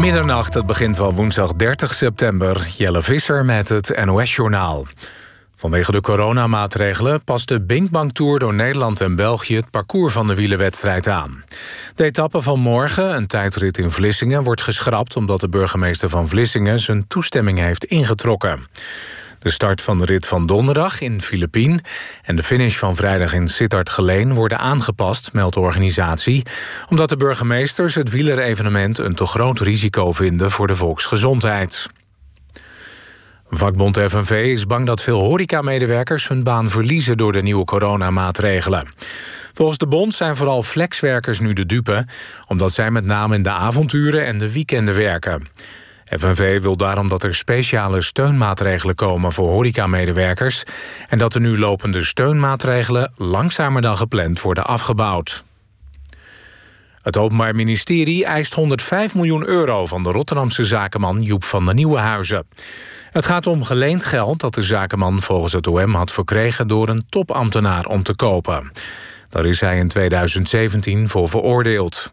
Middernacht, het begint van woensdag 30 september. Jelle Visser met het NOS-journaal. Vanwege de coronamaatregelen past de Binkbank Tour door Nederland en België het parcours van de wielerwedstrijd aan. De etappe van morgen, een tijdrit in Vlissingen, wordt geschrapt omdat de burgemeester van Vlissingen zijn toestemming heeft ingetrokken. De start van de rit van donderdag in Filipien en de finish van vrijdag in Sittard-Geleen worden aangepast, meldt de organisatie, omdat de burgemeesters het wielerevenement een te groot risico vinden voor de volksgezondheid. Vakbond FNV is bang dat veel horecamedewerkers hun baan verliezen door de nieuwe coronamaatregelen. Volgens de bond zijn vooral flexwerkers nu de dupe, omdat zij met name in de avonturen en de weekenden werken. FNV wil daarom dat er speciale steunmaatregelen komen voor horecamedewerkers en dat de nu lopende steunmaatregelen langzamer dan gepland worden afgebouwd. Het Openbaar Ministerie eist 105 miljoen euro van de Rotterdamse zakenman Joep van der Nieuwenhuizen. Het gaat om geleend geld dat de zakenman volgens het OM had verkregen door een topambtenaar om te kopen. Daar is hij in 2017 voor veroordeeld.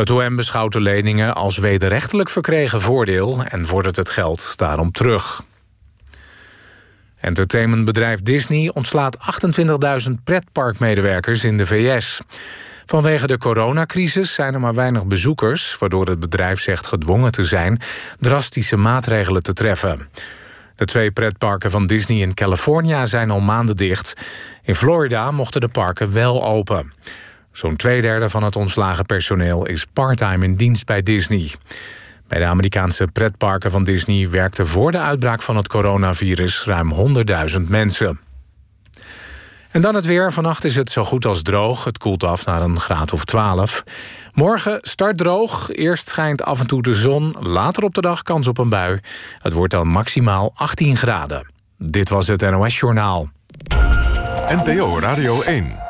Het OM beschouwt de leningen als wederrechtelijk verkregen voordeel en vordert het geld daarom terug. Entertainmentbedrijf Disney ontslaat 28.000 pretparkmedewerkers in de VS. Vanwege de coronacrisis zijn er maar weinig bezoekers... waardoor het bedrijf zegt gedwongen te zijn drastische maatregelen te treffen. De twee pretparken van Disney in California zijn al maanden dicht. In Florida mochten de parken wel open. Zo'n tweederde van het ontslagen personeel is parttime in dienst bij Disney. Bij de Amerikaanse pretparken van Disney werkten voor de uitbraak van het coronavirus ruim 100.000 mensen. En dan het weer. Vannacht is het zo goed als droog. Het koelt af naar een graad of 12. Morgen start droog. Eerst schijnt af en toe de zon. Later op de dag kans op een bui. Het wordt dan maximaal 18 graden. Dit was het NOS Journaal. NPO Radio 1.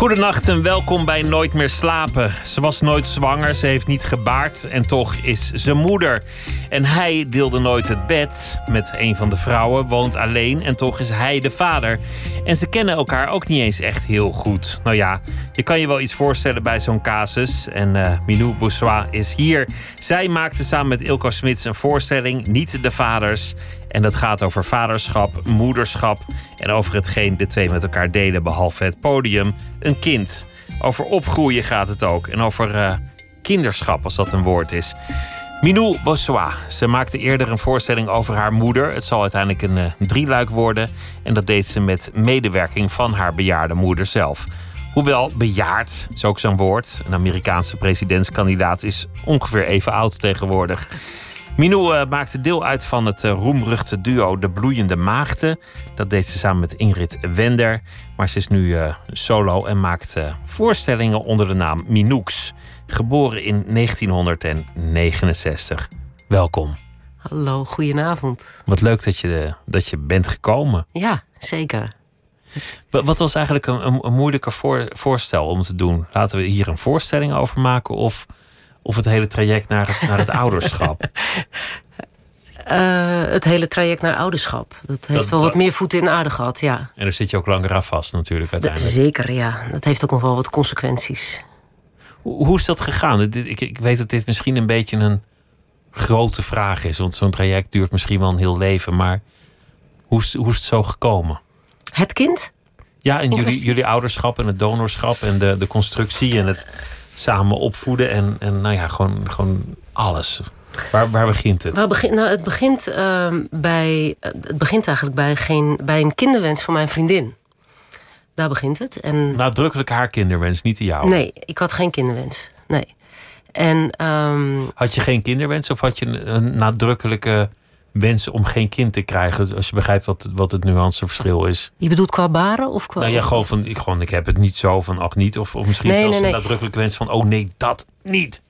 Goedenacht en welkom bij Nooit meer slapen. Ze was nooit zwanger, ze heeft niet gebaard en toch is ze moeder. En hij deelde nooit het bed met een van de vrouwen, woont alleen en toch is hij de vader. En ze kennen elkaar ook niet eens echt heel goed. Nou ja, je kan je wel iets voorstellen bij zo'n casus. En Minou Boussois is hier. Zij maakte samen met Ilko Smits een voorstelling, Niet de Vaders. En dat gaat over vaderschap, moederschap en over hetgeen de twee met elkaar delen, behalve het podium, een kind. Over opgroeien gaat het ook en over uh, kinderschap, als dat een woord is. Minou Bossois. Ze maakte eerder een voorstelling over haar moeder. Het zal uiteindelijk een uh, drieluik worden. En dat deed ze met medewerking van haar bejaarde moeder zelf. Hoewel bejaard, is ook zo'n woord. Een Amerikaanse presidentskandidaat is ongeveer even oud tegenwoordig. Minou uh, maakte deel uit van het uh, roemruchte duo De Bloeiende Maagden. Dat deed ze samen met Ingrid Wender. Maar ze is nu uh, solo en maakt voorstellingen onder de naam Minoux. Geboren in 1969. Welkom. Hallo, goedenavond. Wat leuk dat je, dat je bent gekomen. Ja, zeker. Wat was eigenlijk een, een, een moeilijker voor, voorstel om te doen? Laten we hier een voorstelling over maken of of het hele traject naar het, naar het ouderschap? Uh, het hele traject naar ouderschap. Dat heeft Dat- wel wat dat- meer voeten in de aarde gehad, ja. En daar zit je ook langer aan vast natuurlijk Dat- uiteindelijk. zeker, ja. Dat heeft ook nog wel wat consequenties. Hoe, hoe is dat gegaan? Ik, ik weet dat dit misschien een beetje een grote vraag is. Want zo'n traject duurt misschien wel een heel leven. Maar hoe is, hoe is het zo gekomen? Het kind? Ja, en jullie, jullie ouderschap en het donorschap en de, de constructie en het samen opvoeden en, en nou ja, gewoon, gewoon alles. Waar, waar begint het? Waar begin, nou, het, begint, ehm, bij, het begint eigenlijk bij, geen, bij een kinderwens van mijn vriendin. Daar begint het. En Nadrukkelijk haar kinderwens, niet de jouwe. nee, ik had geen kinderwens. Nee. En ehm, Had je geen kinderwens of had je een, een nadrukkelijke wens om geen kind te krijgen? Als je begrijpt wat, wat het nuanceverschil is. je bedoelt qua baren of qua... Nou ja, gewoon van, ik, gewoon, ik heb het niet zo van, ach niet. Of, of misschien Nee, zelfs nee, nee. een nadrukkelijke wens van, oh nee, dat niet.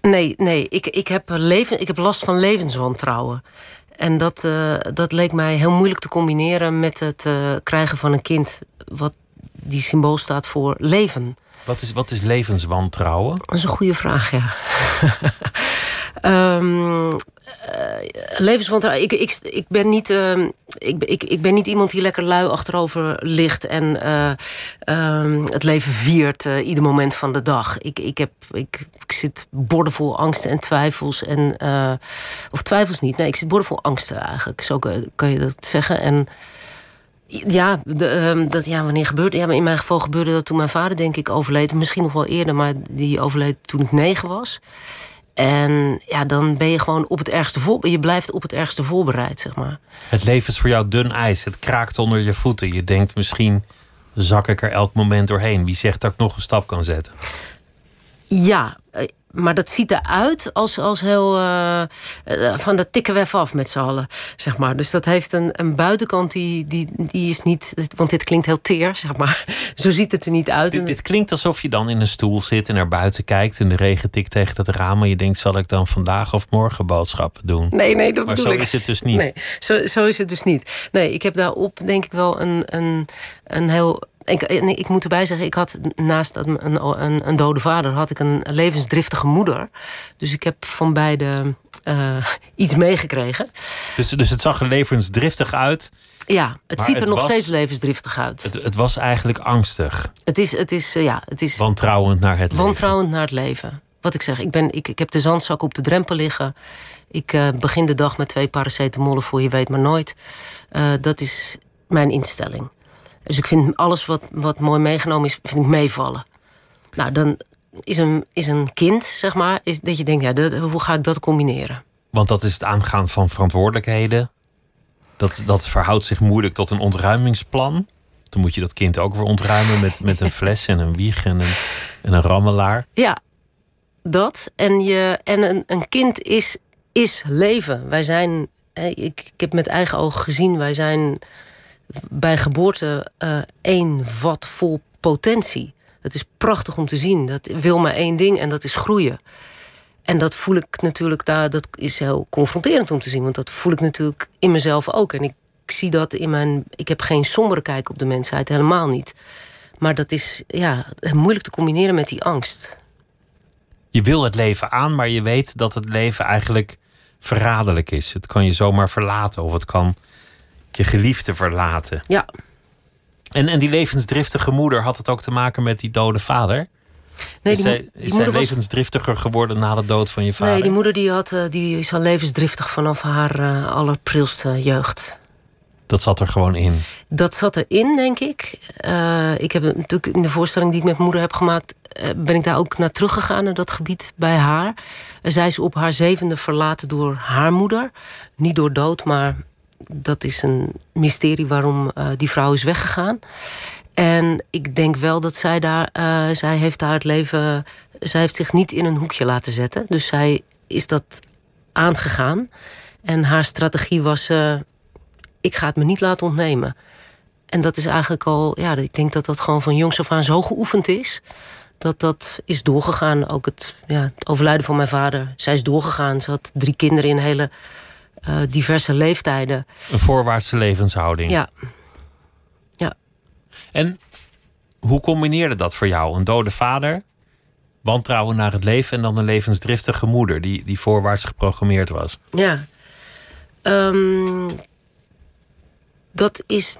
Nee, nee ik, ik, heb leven, ik heb last van levenswantrouwen. En dat, eh, dat leek mij heel moeilijk te combineren met het eh, krijgen van een kind. Wat die symbool staat voor leven. Wat is, wat is levenswantrouwen? Dat is een goede vraag, ja. eh, levenswantrouwen. Ik, ik, ik, ben niet, ehm, ik, ik, ik ben niet iemand die lekker lui achterover ligt en eh, ehm, het leven viert uh, ieder moment van de dag. Ik, ik, heb, ik, ik zit bordevol angsten en twijfels. En, of twijfels niet, nee, ik zit bordevol angsten eigenlijk. Zo kan je dat zeggen. En ja, dat, ja, wanneer gebeurde ja, in mijn geval gebeurde dat toen mijn vader, denk ik, overleed. Misschien nog wel eerder, maar die overleed toen ik negen was. En ja, dan ben je gewoon op het ergste voor, je blijft op het ergste voorbereid, zeg maar. Het leven is voor jou dun ijs. Het kraakt onder je voeten. Je denkt misschien zak ik er elk moment doorheen. Wie zegt dat ik nog een stap kan zetten? Ja, maar dat ziet eruit als, als heel. Uh, van dat tikken we even af met z'n allen, zeg maar. Dus dat heeft een, een buitenkant die, die, die is niet. Want dit klinkt heel teer, zeg maar. Zo ziet het er niet uit. Dit, dit klinkt alsof je dan in een stoel zit en naar buiten kijkt. en de regen tikt tegen het raam. en je denkt: zal ik dan vandaag of morgen boodschappen doen? Nee, nee, dat maar bedoel zo is het dus niet. Nee, zo, zo is het dus niet. Nee, ik heb daarop denk ik wel een, een, een heel ik, ik, moet erbij zeggen, ik had naast een, een, een, dode vader... had ik een levensdriftige moeder. Dus ik heb van beide uh, iets meegekregen. Dus, dus het zag er levensdriftig uit... Ja, het ziet er nog steeds levensdriftig uit. Het, het, was eigenlijk angstig. Het is, het is, uh, ja, het is... Wantrouwend naar het wantrouwend leven. naar het leven. Wat ik zeg, ik, ben, ik, ik heb de zandzak op de drempel liggen. Ik uh, begin de dag met twee paracetamollen voor je weet maar nooit. dat is mijn instelling. Dus ik vind alles wat, wat mooi meegenomen is, vind ik meevallen. Nou, dan is een, is een kind, zeg maar, is dat je denkt, ja, dat, hoe ga ik dat combineren? Want dat is het aangaan van verantwoordelijkheden. Dat, dat verhoudt zich moeilijk tot een ontruimingsplan. Dan moet je dat kind ook weer ontruimen met, met een fles en een wieg en een, en een rammelaar. Ja, dat. En, je, en een, een kind is, is leven. Wij zijn, ik, ik heb met eigen ogen gezien, wij zijn bij geboorte uh, één vat vol potentie. Dat is prachtig om te zien. Dat wil maar één ding en dat is groeien. En dat voel ik natuurlijk daar, dat is heel confronterend om te zien, want dat voel ik natuurlijk in mezelf ook. En ik zie dat in mijn. Ik heb geen sombere kijk op de mensheid, helemaal niet. Maar dat is ja, moeilijk te combineren met die angst. Je wil het leven aan, maar je weet dat het leven eigenlijk verraderlijk is. Het kan je zomaar verlaten of het kan je geliefde verlaten. Ja. En, en die levensdriftige moeder had het ook te maken met die dode vader? Nee, is die, zij, is zij levensdriftiger geworden na de dood van je vader? Nee, die moeder die had, eh, die is al levensdriftig vanaf haar uh, allerprilste jeugd. Dat zat er gewoon in? Dat zat erin, denk ik. Uh, ik heb natuurlijk in de voorstelling die ik met mijn moeder heb gemaakt... ben ik daar ook naar teruggegaan, naar dat gebied bij haar. zij is op haar zevende verlaten door haar moeder. Niet door dood, maar dat is een mysterie waarom uh, die vrouw is weggegaan. En ik denk wel dat zij daar, uh, zij heeft daar het leven, zij heeft zich niet in een hoekje laten zetten. Dus zij is dat aangegaan. En haar strategie was: uh, ik ga het me niet laten ontnemen. En dat is eigenlijk al, ja, ik denk dat dat gewoon van jongs af aan zo geoefend is. Dat dat is doorgegaan. Ook het, ja, het overlijden van mijn vader. Zij is doorgegaan. Ze had drie kinderen in hele uh, diverse leeftijden. Een voorwaartse levenshouding. Ja. ja. En hoe combineerde dat voor jou? Een dode vader, wantrouwen naar het leven en dan een levensdriftige moeder die, die voorwaarts geprogrammeerd was. Ja. Um, dat is.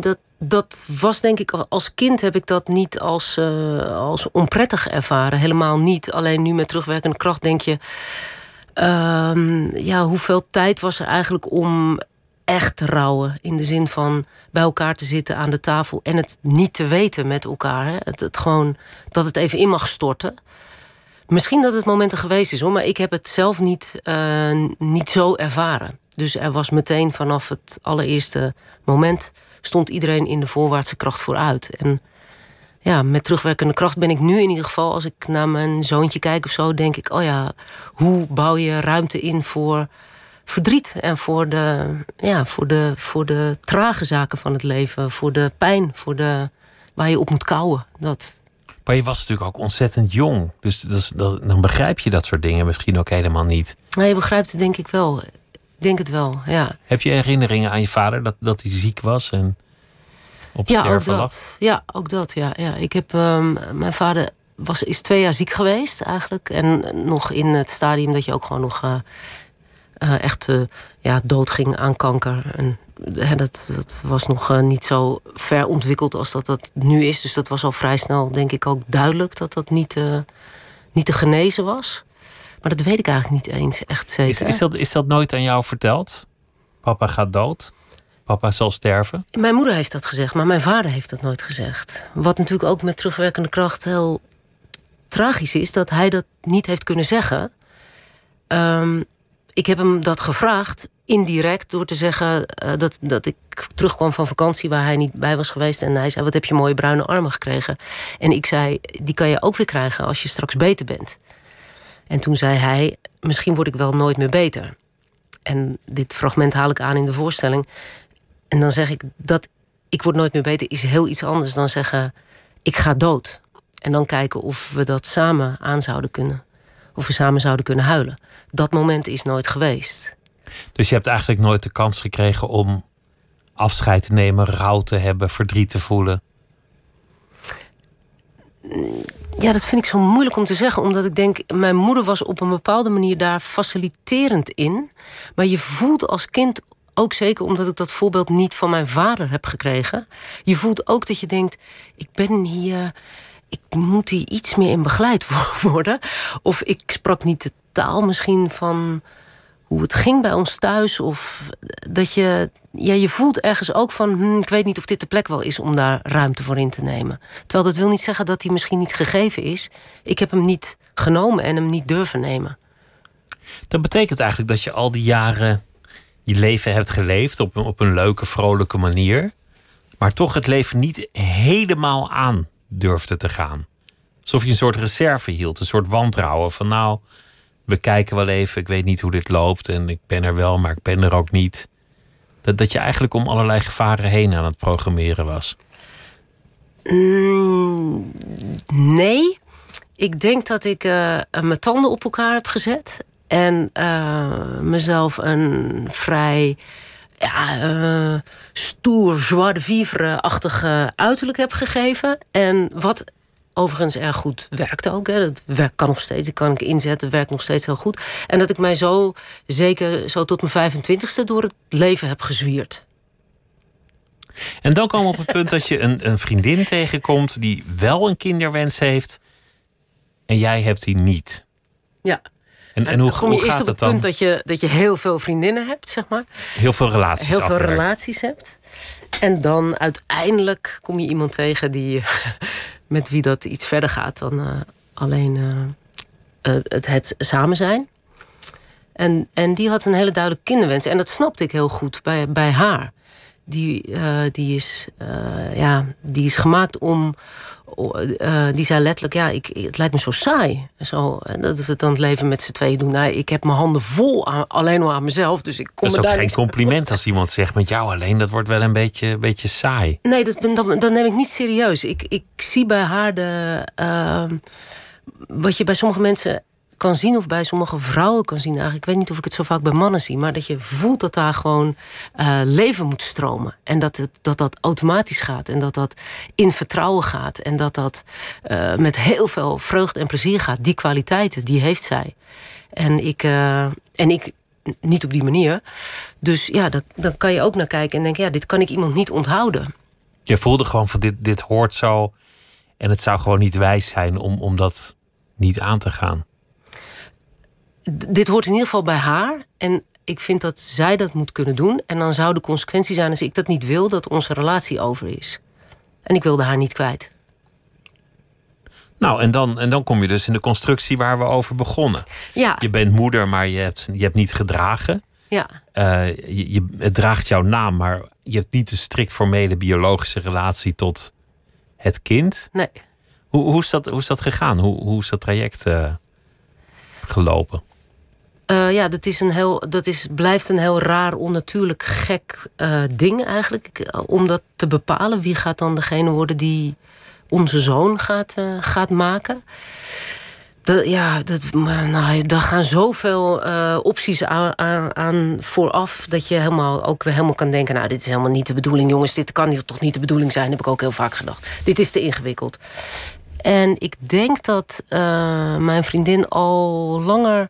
Dat, dat was denk ik als kind heb ik dat niet als, uh, als onprettig ervaren. Helemaal niet. Alleen nu met terugwerkende kracht denk je. Um, ja, hoeveel tijd was er eigenlijk om echt te rouwen? In de zin van bij elkaar te zitten aan de tafel en het niet te weten met elkaar. Hè? Het, het gewoon dat het even in mag storten. Misschien dat het momenten geweest is hoor, maar ik heb het zelf niet, uh, niet zo ervaren. Dus er was meteen vanaf het allereerste moment stond iedereen in de voorwaartse kracht vooruit. En ja, met terugwerkende kracht ben ik nu in ieder geval, als ik naar mijn zoontje kijk of zo, denk ik: oh ja, hoe bouw je ruimte in voor verdriet en voor de, ja, voor de, voor de trage zaken van het leven, voor de pijn, voor de, waar je op moet kouwen. Dat. Maar je was natuurlijk ook ontzettend jong. Dus dat, dat, dan begrijp je dat soort dingen misschien ook helemaal niet. Maar je begrijpt het denk ik wel. Ik denk het wel, ja. Heb je herinneringen aan je vader dat, dat hij ziek was? En op ja, ook dat. Ja, ook dat. Ja, ja. Ik heb um, mijn vader was, is twee jaar ziek geweest eigenlijk. En nog in het stadium dat je ook gewoon nog echt ja, doodging aan kanker. En dat, dat was nog niet zo ver ontwikkeld als dat dat nu is. Dus dat was al vrij snel, denk ik, ook duidelijk dat dat niet, niet te genezen was. Maar dat weet ik eigenlijk niet eens echt zeker. Is, is, dat, is dat nooit aan jou verteld? Papa gaat dood? Papa zal sterven? Mijn moeder heeft dat gezegd, maar mijn vader heeft dat nooit gezegd. Wat natuurlijk ook met terugwerkende kracht heel tragisch is, dat hij dat niet heeft kunnen zeggen. Um, ik heb hem dat gevraagd, indirect, door te zeggen uh, dat, dat ik terugkwam van vakantie waar hij niet bij was geweest. En hij zei: Wat heb je mooie bruine armen gekregen? En ik zei: Die kan je ook weer krijgen als je straks beter bent. En toen zei hij: Misschien word ik wel nooit meer beter. En dit fragment haal ik aan in de voorstelling. En dan zeg ik dat ik word nooit meer beter is heel iets anders dan zeggen: Ik ga dood. En dan kijken of we dat samen aan zouden kunnen. Of we samen zouden kunnen huilen. Dat moment is nooit geweest. Dus je hebt eigenlijk nooit de kans gekregen om afscheid te nemen, rouw te hebben, verdriet te voelen? Ja, dat vind ik zo moeilijk om te zeggen, omdat ik denk, mijn moeder was op een bepaalde manier daar faciliterend in. Maar je voelt als kind ook zeker omdat ik dat voorbeeld niet van mijn vader heb gekregen. Je voelt ook dat je denkt: ik ben hier, ik moet hier iets meer in begeleid worden. Of ik sprak niet de taal misschien van hoe het ging bij ons thuis. Of dat je, ja, je voelt ergens ook van, hm, ik weet niet of dit de plek wel is om daar ruimte voor in te nemen. Terwijl dat wil niet zeggen dat hij misschien niet gegeven is. Ik heb hem niet genomen en hem niet durven nemen. Dat betekent eigenlijk dat je al die jaren je leven hebt geleefd op een, op een leuke, vrolijke manier. Maar toch het leven niet helemaal aan durfde te gaan. Alsof je een soort reserve hield, een soort wantrouwen van nou, we kijken wel even, ik weet niet hoe dit loopt en ik ben er wel, maar ik ben er ook niet. Dat, dat je eigenlijk om allerlei gevaren heen aan het programmeren was. Mm, nee. Ik denk dat ik uh, mijn tanden op elkaar heb gezet. En uh, mezelf een vrij ja, uh, stoer, joie de vivre-achtige uiterlijk heb gegeven. En wat overigens erg goed werkt ook. Hè. Dat werkt, kan nog steeds, ik kan ik inzetten, werkt nog steeds heel goed. En dat ik mij zo, zeker zo tot mijn 25ste, door het leven heb gezwierd. En dan komen we op het punt dat je een, een vriendin tegenkomt die wel een kinderwens heeft en jij hebt die niet. Ja. En, en hoe, kom je hoe eerst op het dan? punt dat je, dat je heel veel vriendinnen hebt, zeg maar. Heel veel relaties. Heel veel relaties hebt. En dan uiteindelijk kom je iemand tegen die, met wie dat iets verder gaat dan eh, alleen eh, eh, het, het samen zijn. En, en die had een hele duidelijke kinderwens. En dat snapte ik heel goed bij, bij haar. Die, die, is, ja, die is gemaakt om. Eh, die zei letterlijk: Ja, ik, het lijkt me zo saai. Zo, dat we het dan het leven met z'n tweeën doen. Nou, ik heb mijn handen vol aan, alleen al aan mezelf. Dus ik kom Dat is ook geen compliment als iemand zegt met jou alleen. Dat wordt wel een beetje, beetje saai. Nee, dat, ben- dat, dat neem ik niet serieus. Ik, ik zie bij haar de. ehm, wat je bij sommige mensen kan zien, of bij sommige vrouwen kan zien. Eigenlijk, ik weet niet of ik het zo vaak bij mannen zie, maar dat je voelt dat daar gewoon eh, leven moet stromen. En dat, het, dat dat automatisch gaat. En dat dat in vertrouwen gaat. En dat dat eh, met heel veel vreugde en plezier gaat. Die kwaliteiten, die heeft zij. En ik, eh, en ik niet op die manier. Dus ja, dan, dan kan je ook naar kijken en denken: ja, dit kan ik iemand niet onthouden. Je voelde gewoon van dit, dit hoort zo. En het zou gewoon niet wijs zijn om, om dat niet aan te gaan. Dit hoort in ieder geval bij haar. En ik vind dat zij dat moet kunnen doen. En dan zou de consequentie zijn als ik dat niet wil, dat onze relatie over is. En ik wilde haar niet kwijt. Nou, en dan, en dan kom je dus in de constructie waar we over begonnen. Ja, Je bent moeder, maar je hebt, je hebt niet gedragen. ja. Eh, je, je, het draagt jouw naam, maar je hebt niet de strikt formele biologische relatie tot het kind. Nee. Hoe, hoe, is, dat, hoe is dat gegaan? Hoe, hoe is dat traject eh, gelopen? Eh, ja, dat, is een heel, dat is, blijft een heel raar, onnatuurlijk, gek eh, ding eigenlijk. Eh, Om dat te bepalen, wie gaat dan degene worden die onze zoon gaat, gaat maken. Dat, ja, dat, nou, daar gaan zoveel opties aan, aan, vooraf... dat je helemaal, ook helemaal kan denken... nou, dit is helemaal niet de bedoeling, jongens. Dit kan toch niet de bedoeling zijn, heb ik ook heel vaak gedacht. Dit is te ingewikkeld. En ik denk dat mijn vriendin al langer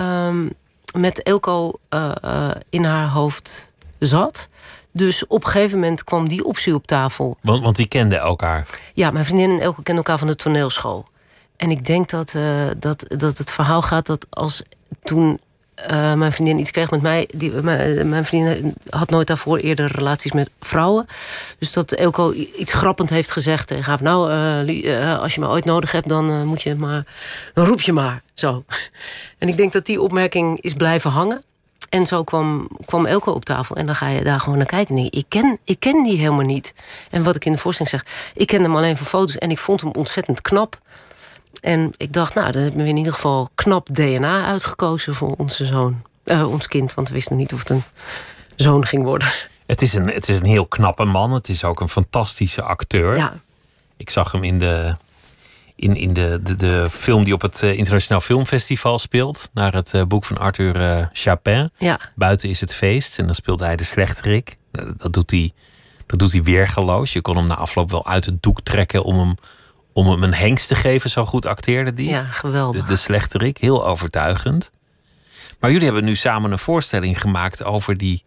um, met Elko uh, in haar hoofd zat. Dus op een gegeven moment kwam die optie op tafel. Want, want die kenden elkaar? Ja, mijn vriendin en Elko kenden elkaar van de toneelschool. En ik denk dat, uh, dat, dat het verhaal gaat dat als toen uh, mijn vriendin iets kreeg met mij. Die, mijn, mijn, vriendin had nooit daarvoor eerder relaties met vrouwen. Dus dat Elko iets grappend heeft gezegd tegen haar. Nou, uh, als je me ooit nodig hebt, dan moet je maar. Dan roep je maar. Zo. En ik denk dat die opmerking is blijven hangen. En zo kwam, kwam Elko op tafel. En dan ga je daar gewoon naar kijken. Nee, ik ken, ik ken die helemaal niet. En wat ik in de voorstelling zeg, ik ken hem alleen van foto's. En ik vond hem ontzettend knap. En ik dacht, nou, dan hebben we in ieder geval knap DNA uitgekozen voor onze zoon. Uh, ons kind, want we wisten nog niet of het een zoon ging worden. Het is, een, het is een heel knappe man. Het is ook een fantastische acteur. Ja. Ik zag hem in de, in, in de, de, de film die op het eh, Internationaal Filmfestival speelt. Naar het uh, boek van Arthur uh, Chapin. Ja. Buiten is het feest. En dan speelt hij de slechterik. Dat doet hij, dat doet hij weergeloos. Je kon hem na afloop wel uit het doek trekken om hem om hem een hengst te geven. Zo goed acteerde die. Ja, geweldig. De, de slechterik, heel overtuigend. Maar jullie hebben nu samen een voorstelling gemaakt over die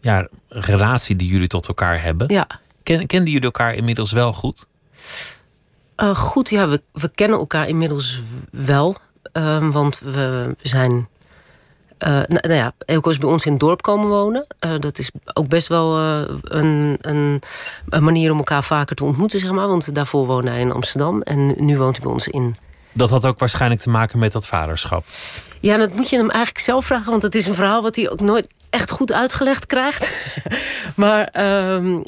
ja, relatie die jullie tot elkaar hebben. Ja. Ken, kenden jullie elkaar inmiddels wel goed? Uh, goed, ja, we, we kennen elkaar inmiddels wel. Uh, want we, we zijn uh, nou, nou, ja, Elko is bij ons in het dorp komen wonen. Uh, dat is ook best wel uh, een, een, een, manier om elkaar vaker te ontmoeten, zeg maar. Want daarvoor woonde hij in Amsterdam en nu woont hij bij ons in. Dat had ook waarschijnlijk te maken met dat vaderschap. Ja, dat moet je hem eigenlijk zelf vragen, want het is een verhaal wat hij ook nooit echt goed uitgelegd krijgt. maar uh,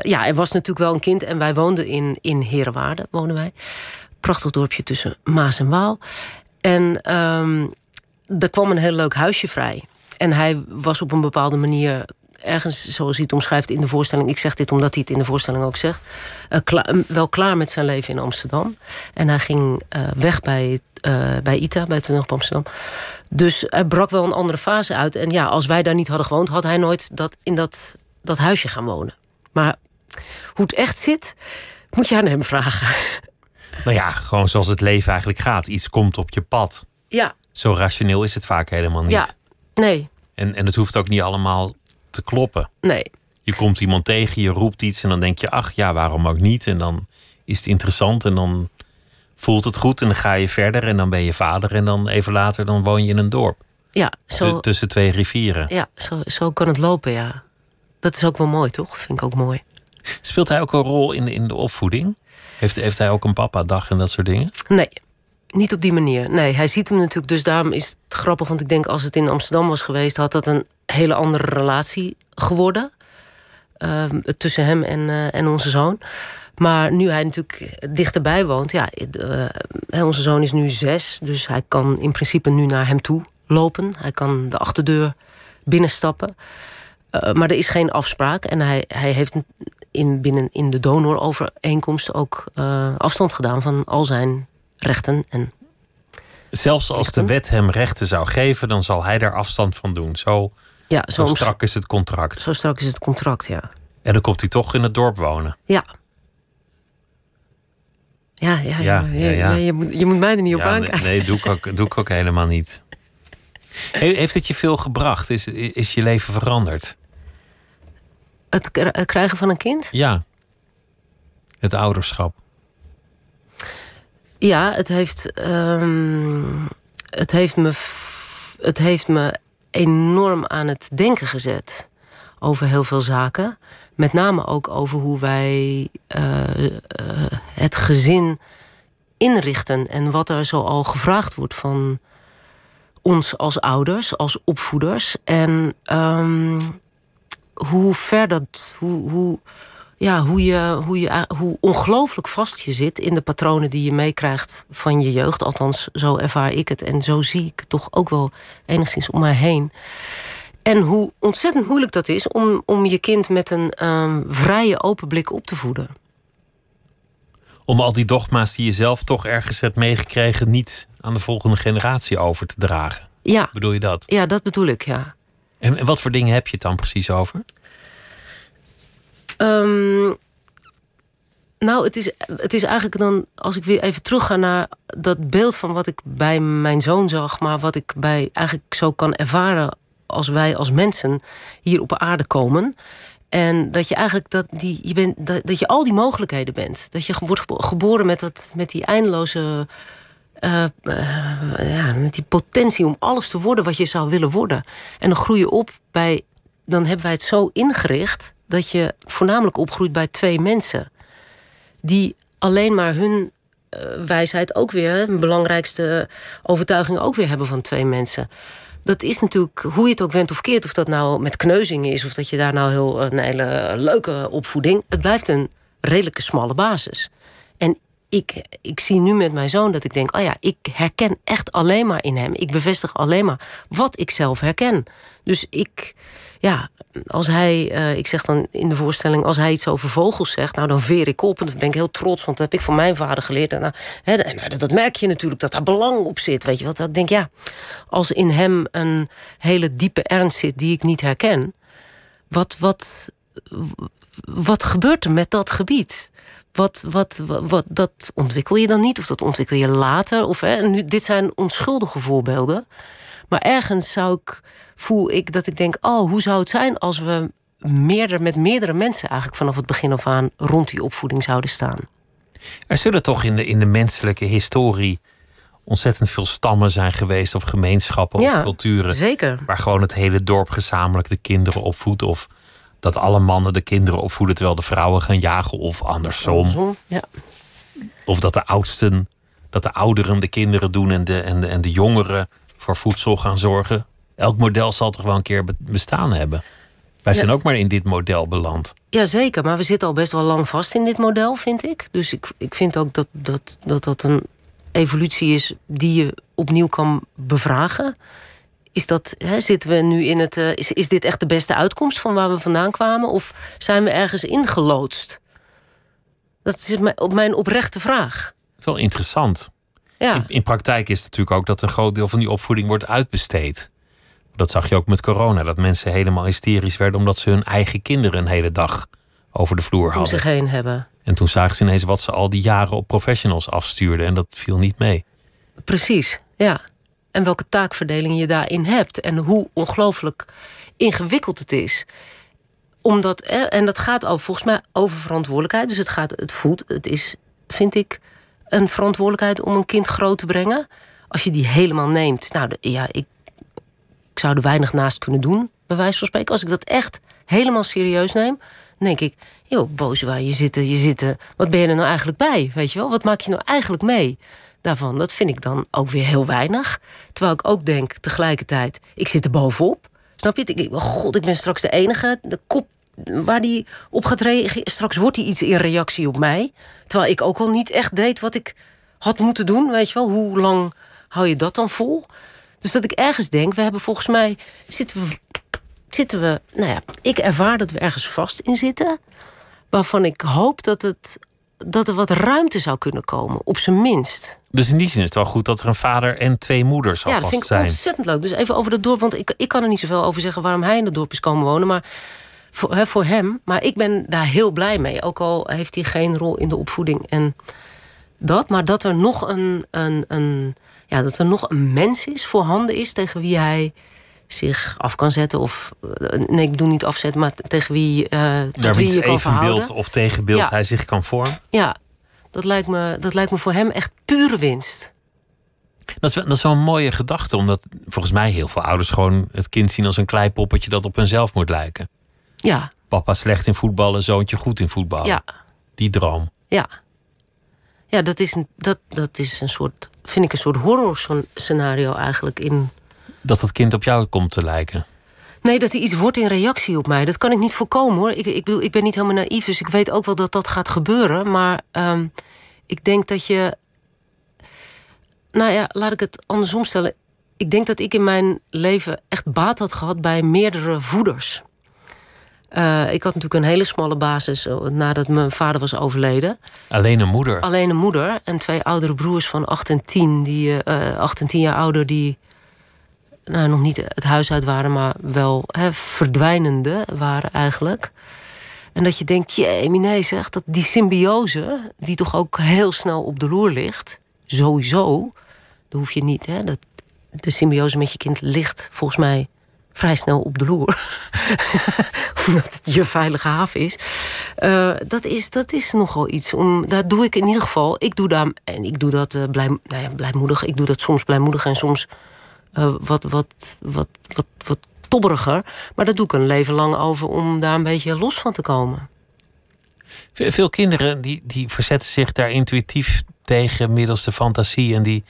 ja, er was natuurlijk wel een kind en wij woonden in, in Herenwaarde, wonen wij. Prachtig dorpje tussen Maas en Waal. En um, er kwam een heel leuk huisje vrij. En hij was op een bepaalde manier ergens, zoals hij het omschrijft in de voorstelling... ik zeg dit omdat hij het in de voorstelling ook zegt... Uh, wel klaar met zijn leven in Amsterdam. En hij ging uh, weg bij, uh, bij ITA, bij Toneel op Amsterdam. Dus hij brak wel een andere fase uit. En ja, als wij daar niet hadden gewoond... had hij nooit dat, in dat, dat huisje gaan wonen. Maar hoe het echt zit, moet je aan hem vragen. Nou ja, gewoon zoals het leven eigenlijk gaat. Iets komt op je pad. Ja, zo rationeel is het vaak helemaal niet. Ja, nee. En, en het hoeft ook niet allemaal te kloppen. Nee. Je komt iemand tegen, je roept iets en dan denk je, ach ja, waarom ook niet? En dan is het interessant en dan voelt het goed en dan ga je verder en dan ben je vader en dan even later dan woon je in een dorp. Ja, zo, tussen twee rivieren. Ja, zo, zo kan het lopen, ja. Dat is ook wel mooi, toch? Vind ik ook mooi. Speelt hij ook een rol in, in de opvoeding? Heeft, heeft hij ook een papa-dag en dat soort dingen? Nee, niet op die manier. Nee, hij ziet hem natuurlijk. Dus daarom is het grappig. Want ik denk als het in Amsterdam was geweest, had dat een hele andere relatie geworden. Uh, tussen hem en, uh, en onze zoon. Maar nu hij natuurlijk dichterbij woont, ja, uh, onze zoon is nu zes. Dus hij kan in principe nu naar hem toe lopen. Hij kan de achterdeur binnenstappen. Maar er is geen afspraak. En hij, hij heeft in, binnen in de donorovereenkomst ook afstand gedaan van al zijn rechten. En Zelfs als de wet hem rechten zou geven, dan zal hij daar afstand van doen. Zo, ja, zo strak is het contract. Zo strak is het contract, ja. En dan komt hij toch in het dorp wonen. Ja. Ja, ja, ja, ja, ja je, moet, je moet mij er niet op aankijken. Nee, doe ik ook, doe ik ook helemaal niet. Heeft het je veel gebracht? Is, is je leven veranderd? Het krijgen van een kind? Ja. Het ouderschap. Ja, het heeft, um, het heeft, me, het heeft me enorm aan het denken gezet over heel veel zaken. Met name ook over hoe wij uh, uh, het gezin inrichten en wat er zo al gevraagd wordt van ons als ouders, als opvoeders. En um, hoe ver dat. Hoe, hoe, ja, hoe, je, hoe, je, hoe ongelooflijk vast je zit in de patronen die je meekrijgt van je jeugd. Althans, zo ervaar ik het. En zo zie ik het toch ook wel enigszins om mij heen. En hoe ontzettend moeilijk dat is om, om je kind met een um, vrije, open blik op te voeden. Om al die dogma's die je zelf toch ergens hebt meegekregen, niet aan de volgende generatie over te dragen. Ja. Bedoel je dat? Ja, dat bedoel ik, ja. En, en wat voor dingen heb je het dan precies over? Um, Nou, het is, het is eigenlijk dan, als ik weer even terug ga naar dat beeld van wat ik bij mijn zoon zag, maar wat ik bij eigenlijk zo kan ervaren als wij als mensen hier op aarde komen. En dat je eigenlijk dat, die, je bent, dat, dat je al die mogelijkheden bent. Dat je wordt geboren met, dat, met die eindeloze. Uh, ja, met die potentie om alles te worden wat je zou willen worden. En dan groei je op bij. Dan hebben wij het zo ingericht dat je voornamelijk opgroeit bij twee mensen. Die alleen maar hun uh, wijsheid ook weer, hun belangrijkste overtuiging ook weer hebben van twee mensen dat is natuurlijk, hoe je het ook went of keert, of dat nou met kneuzingen is, of dat je daar nou heel een hele leuke opvoeding. Het blijft een redelijke smalle basis. En ik, ik zie nu met mijn zoon dat ik denk: oh ja, ik herken echt alleen maar in hem. Ik bevestig alleen maar wat ik zelf herken. Dus ik, ja, als hij, uh, ik zeg dan in de voorstelling, als hij iets over vogels zegt, nou dan veer ik op. En dan ben ik heel trots, want dat heb ik van mijn vader geleerd. En, uh, nou, dat merk je natuurlijk, dat daar belang op zit. Weet je wat? Ik denk, ja, als in hem een hele diepe ernst zit die ik niet herken, wat, wat, wat gebeurt er met dat gebied? Wat, wat, wat, dat ontwikkel je dan niet, of dat ontwikkel je later. Of, hè, nu, dit zijn onschuldige voorbeelden. Maar ergens zou ik voel ik dat ik denk: oh, hoe zou het zijn als we meerder, met meerdere mensen eigenlijk vanaf het begin af aan rond die opvoeding zouden staan? Er zullen toch in de, in de menselijke historie ontzettend veel stammen zijn geweest, of gemeenschappen of culturen. Zeker. Waar gewoon het hele dorp gezamenlijk de kinderen opvoedt. Of dat alle mannen de kinderen opvoeden terwijl de vrouwen gaan jagen, of andersom. andersom ja. Of dat de oudsten, dat de ouderen de kinderen doen en de, en de, en de jongeren voor voedsel gaan zorgen elk model zal toch wel een keer bestaan hebben. Wij zijn ook maar in dit model beland. Jazeker, maar we zitten al best wel lang vast in dit model, vind ik. Dus ik, ik vind ook dat dat, dat dat een evolutie is die je opnieuw kan bevragen. Is dat, hè, zitten we nu in het. Uh, is, is dit echt de beste uitkomst van waar we vandaan kwamen? Of zijn we ergens ingeloodst? Dat is mijn, mijn oprechte vraag. Wel interessant. Ja. In, in praktijk is het natuurlijk ook dat een groot deel van die opvoeding wordt uitbesteed. Dat zag je ook met corona, dat mensen helemaal hysterisch werden omdat ze hun eigen kinderen een hele dag over de vloer hadden. Om zich heen hebben. En toen zagen ze ineens wat ze al die jaren op professionals afstuurden en dat viel niet mee. Precies, ja. En welke taakverdeling je daarin hebt en hoe ongelooflijk ingewikkeld het is. Omdat, en dat gaat over, volgens mij over verantwoordelijkheid. Dus het gaat, het voelt, het is, vind ik, een verantwoordelijkheid om een kind groot te brengen. Als je die helemaal neemt. Nou, ja, ik zou er weinig naast kunnen doen, bij wijze van spreken. Als ik dat echt helemaal serieus neem, denk ik, joh, boos waar je zit, je zit, wat ben je er nou eigenlijk bij? Weet je wel, wat maak je nou eigenlijk mee? Daarvan, dat vind ik dan ook weer heel weinig. Terwijl ik ook denk tegelijkertijd, ik zit er bovenop. Snap je? Ik denk, oh god, ik ben straks de enige. De kop waar die op gaat reageren. Straks wordt hij iets in reactie op mij. Terwijl ik ook al niet echt deed wat ik had moeten doen. Weet je wel, hoe lang hou je dat dan vol? Dus dat ik ergens denk, we hebben volgens mij zitten we, zitten we, nou ja, ik ervaar dat we ergens vast in zitten, waarvan ik hoop dat het dat er wat ruimte zou kunnen komen, op zijn minst. Dus in die zin is het wel goed dat er een vader en twee moeders alvast zijn. Ja, dat vind ik ontzettend leuk. Dus even over dat dorp, want ik, ik kan er niet zoveel over zeggen waarom hij in het dorp is komen wonen, maar voor, voor hem. Maar ik ben daar heel blij mee. Ook al heeft hij geen rol in de opvoeding en dat, maar dat er nog een, een, een ja, dat er nog een mens is, voorhanden is tegen wie hij zich af kan zetten. Of eh, nee, ik bedoel niet afzetten, maar tegen wie, uh, Naar wie je kan beeld of tegenbeeld hij zich kan vormen. Ja, dat lijkt, me, dat lijkt me voor hem echt pure winst. Dat is, wel, dat is wel een mooie gedachte, omdat volgens mij heel veel ouders gewoon het kind zien als een kleipoppetje dat op hunzelf moet lijken. Ja. Papa slecht in voetballen, zoontje goed in voetballen. Ja. Die droom. Ja. Ja, dat is een, dat, dat is een soort, vind ik een soort horror scenario eigenlijk in. Dat het kind op jou komt te lijken. Nee, dat hij iets wordt in reactie op mij. Dat kan ik niet voorkomen hoor. Ik, ik, bedoel, ik ben niet helemaal naïef, dus ik weet ook wel dat dat gaat gebeuren. Maar um, ik denk dat je. Nou ja, laat ik het andersom stellen. Ik denk dat ik in mijn leven echt baat had gehad bij meerdere voeders. Uh, ik had natuurlijk een hele smalle basis eh, nadat mijn vader was overleden. Alleen een moeder? Alleen een moeder en twee oudere broers van 8 en 10, die, uh, 8 en 10 jaar ouder, die nou, nog niet het huis uit waren, maar wel hè, verdwijnende waren eigenlijk. En dat je denkt, jee, nee, zeg, dat die symbiose, die toch ook heel snel op de loer ligt, sowieso, dan hoef je niet, hè, dat, de symbiose met je kind ligt volgens mij vrij snel op de loer. Omdat het je veilige haven is. Uh, dat is. Dat is nogal iets. Om, daar doe ik in ieder geval. Ik doe daar. En ik doe dat uh, blij, nou ja, blijmoedig. Ik doe dat soms blijmoedig en soms uh, wat, wat, wat, wat, wat tobberiger. Maar dat doe ik een leven lang over om daar een beetje los van te komen. Veel kinderen die, die verzetten zich daar intuïtief tegen middels de fantasie. En die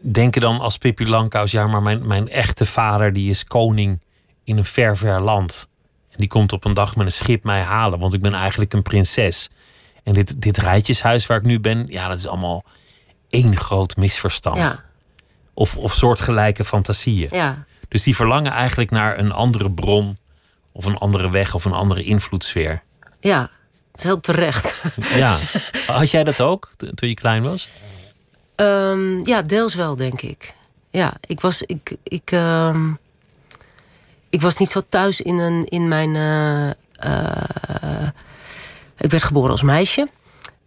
denken dan als Pippi Langkous... ja, maar mijn, mijn echte vader die is koning in een ver, ver land. En die komt op een dag met een schip mij halen... want ik ben eigenlijk een prinses. En dit, dit rijtjeshuis waar ik nu ben... ja, dat is allemaal één groot misverstand. Ja. Of, of soortgelijke fantasieën. Ja. Dus die verlangen eigenlijk naar een andere bron... of een andere weg of een andere invloedssfeer. Ja, het is heel terecht. Ja. Had jij dat ook toen je klein was? Um, ja, deels wel, denk ik. Ja, ik was, ik, ik, um, ik was niet zo thuis in, een, in mijn. Uh, uh, ik werd geboren als meisje.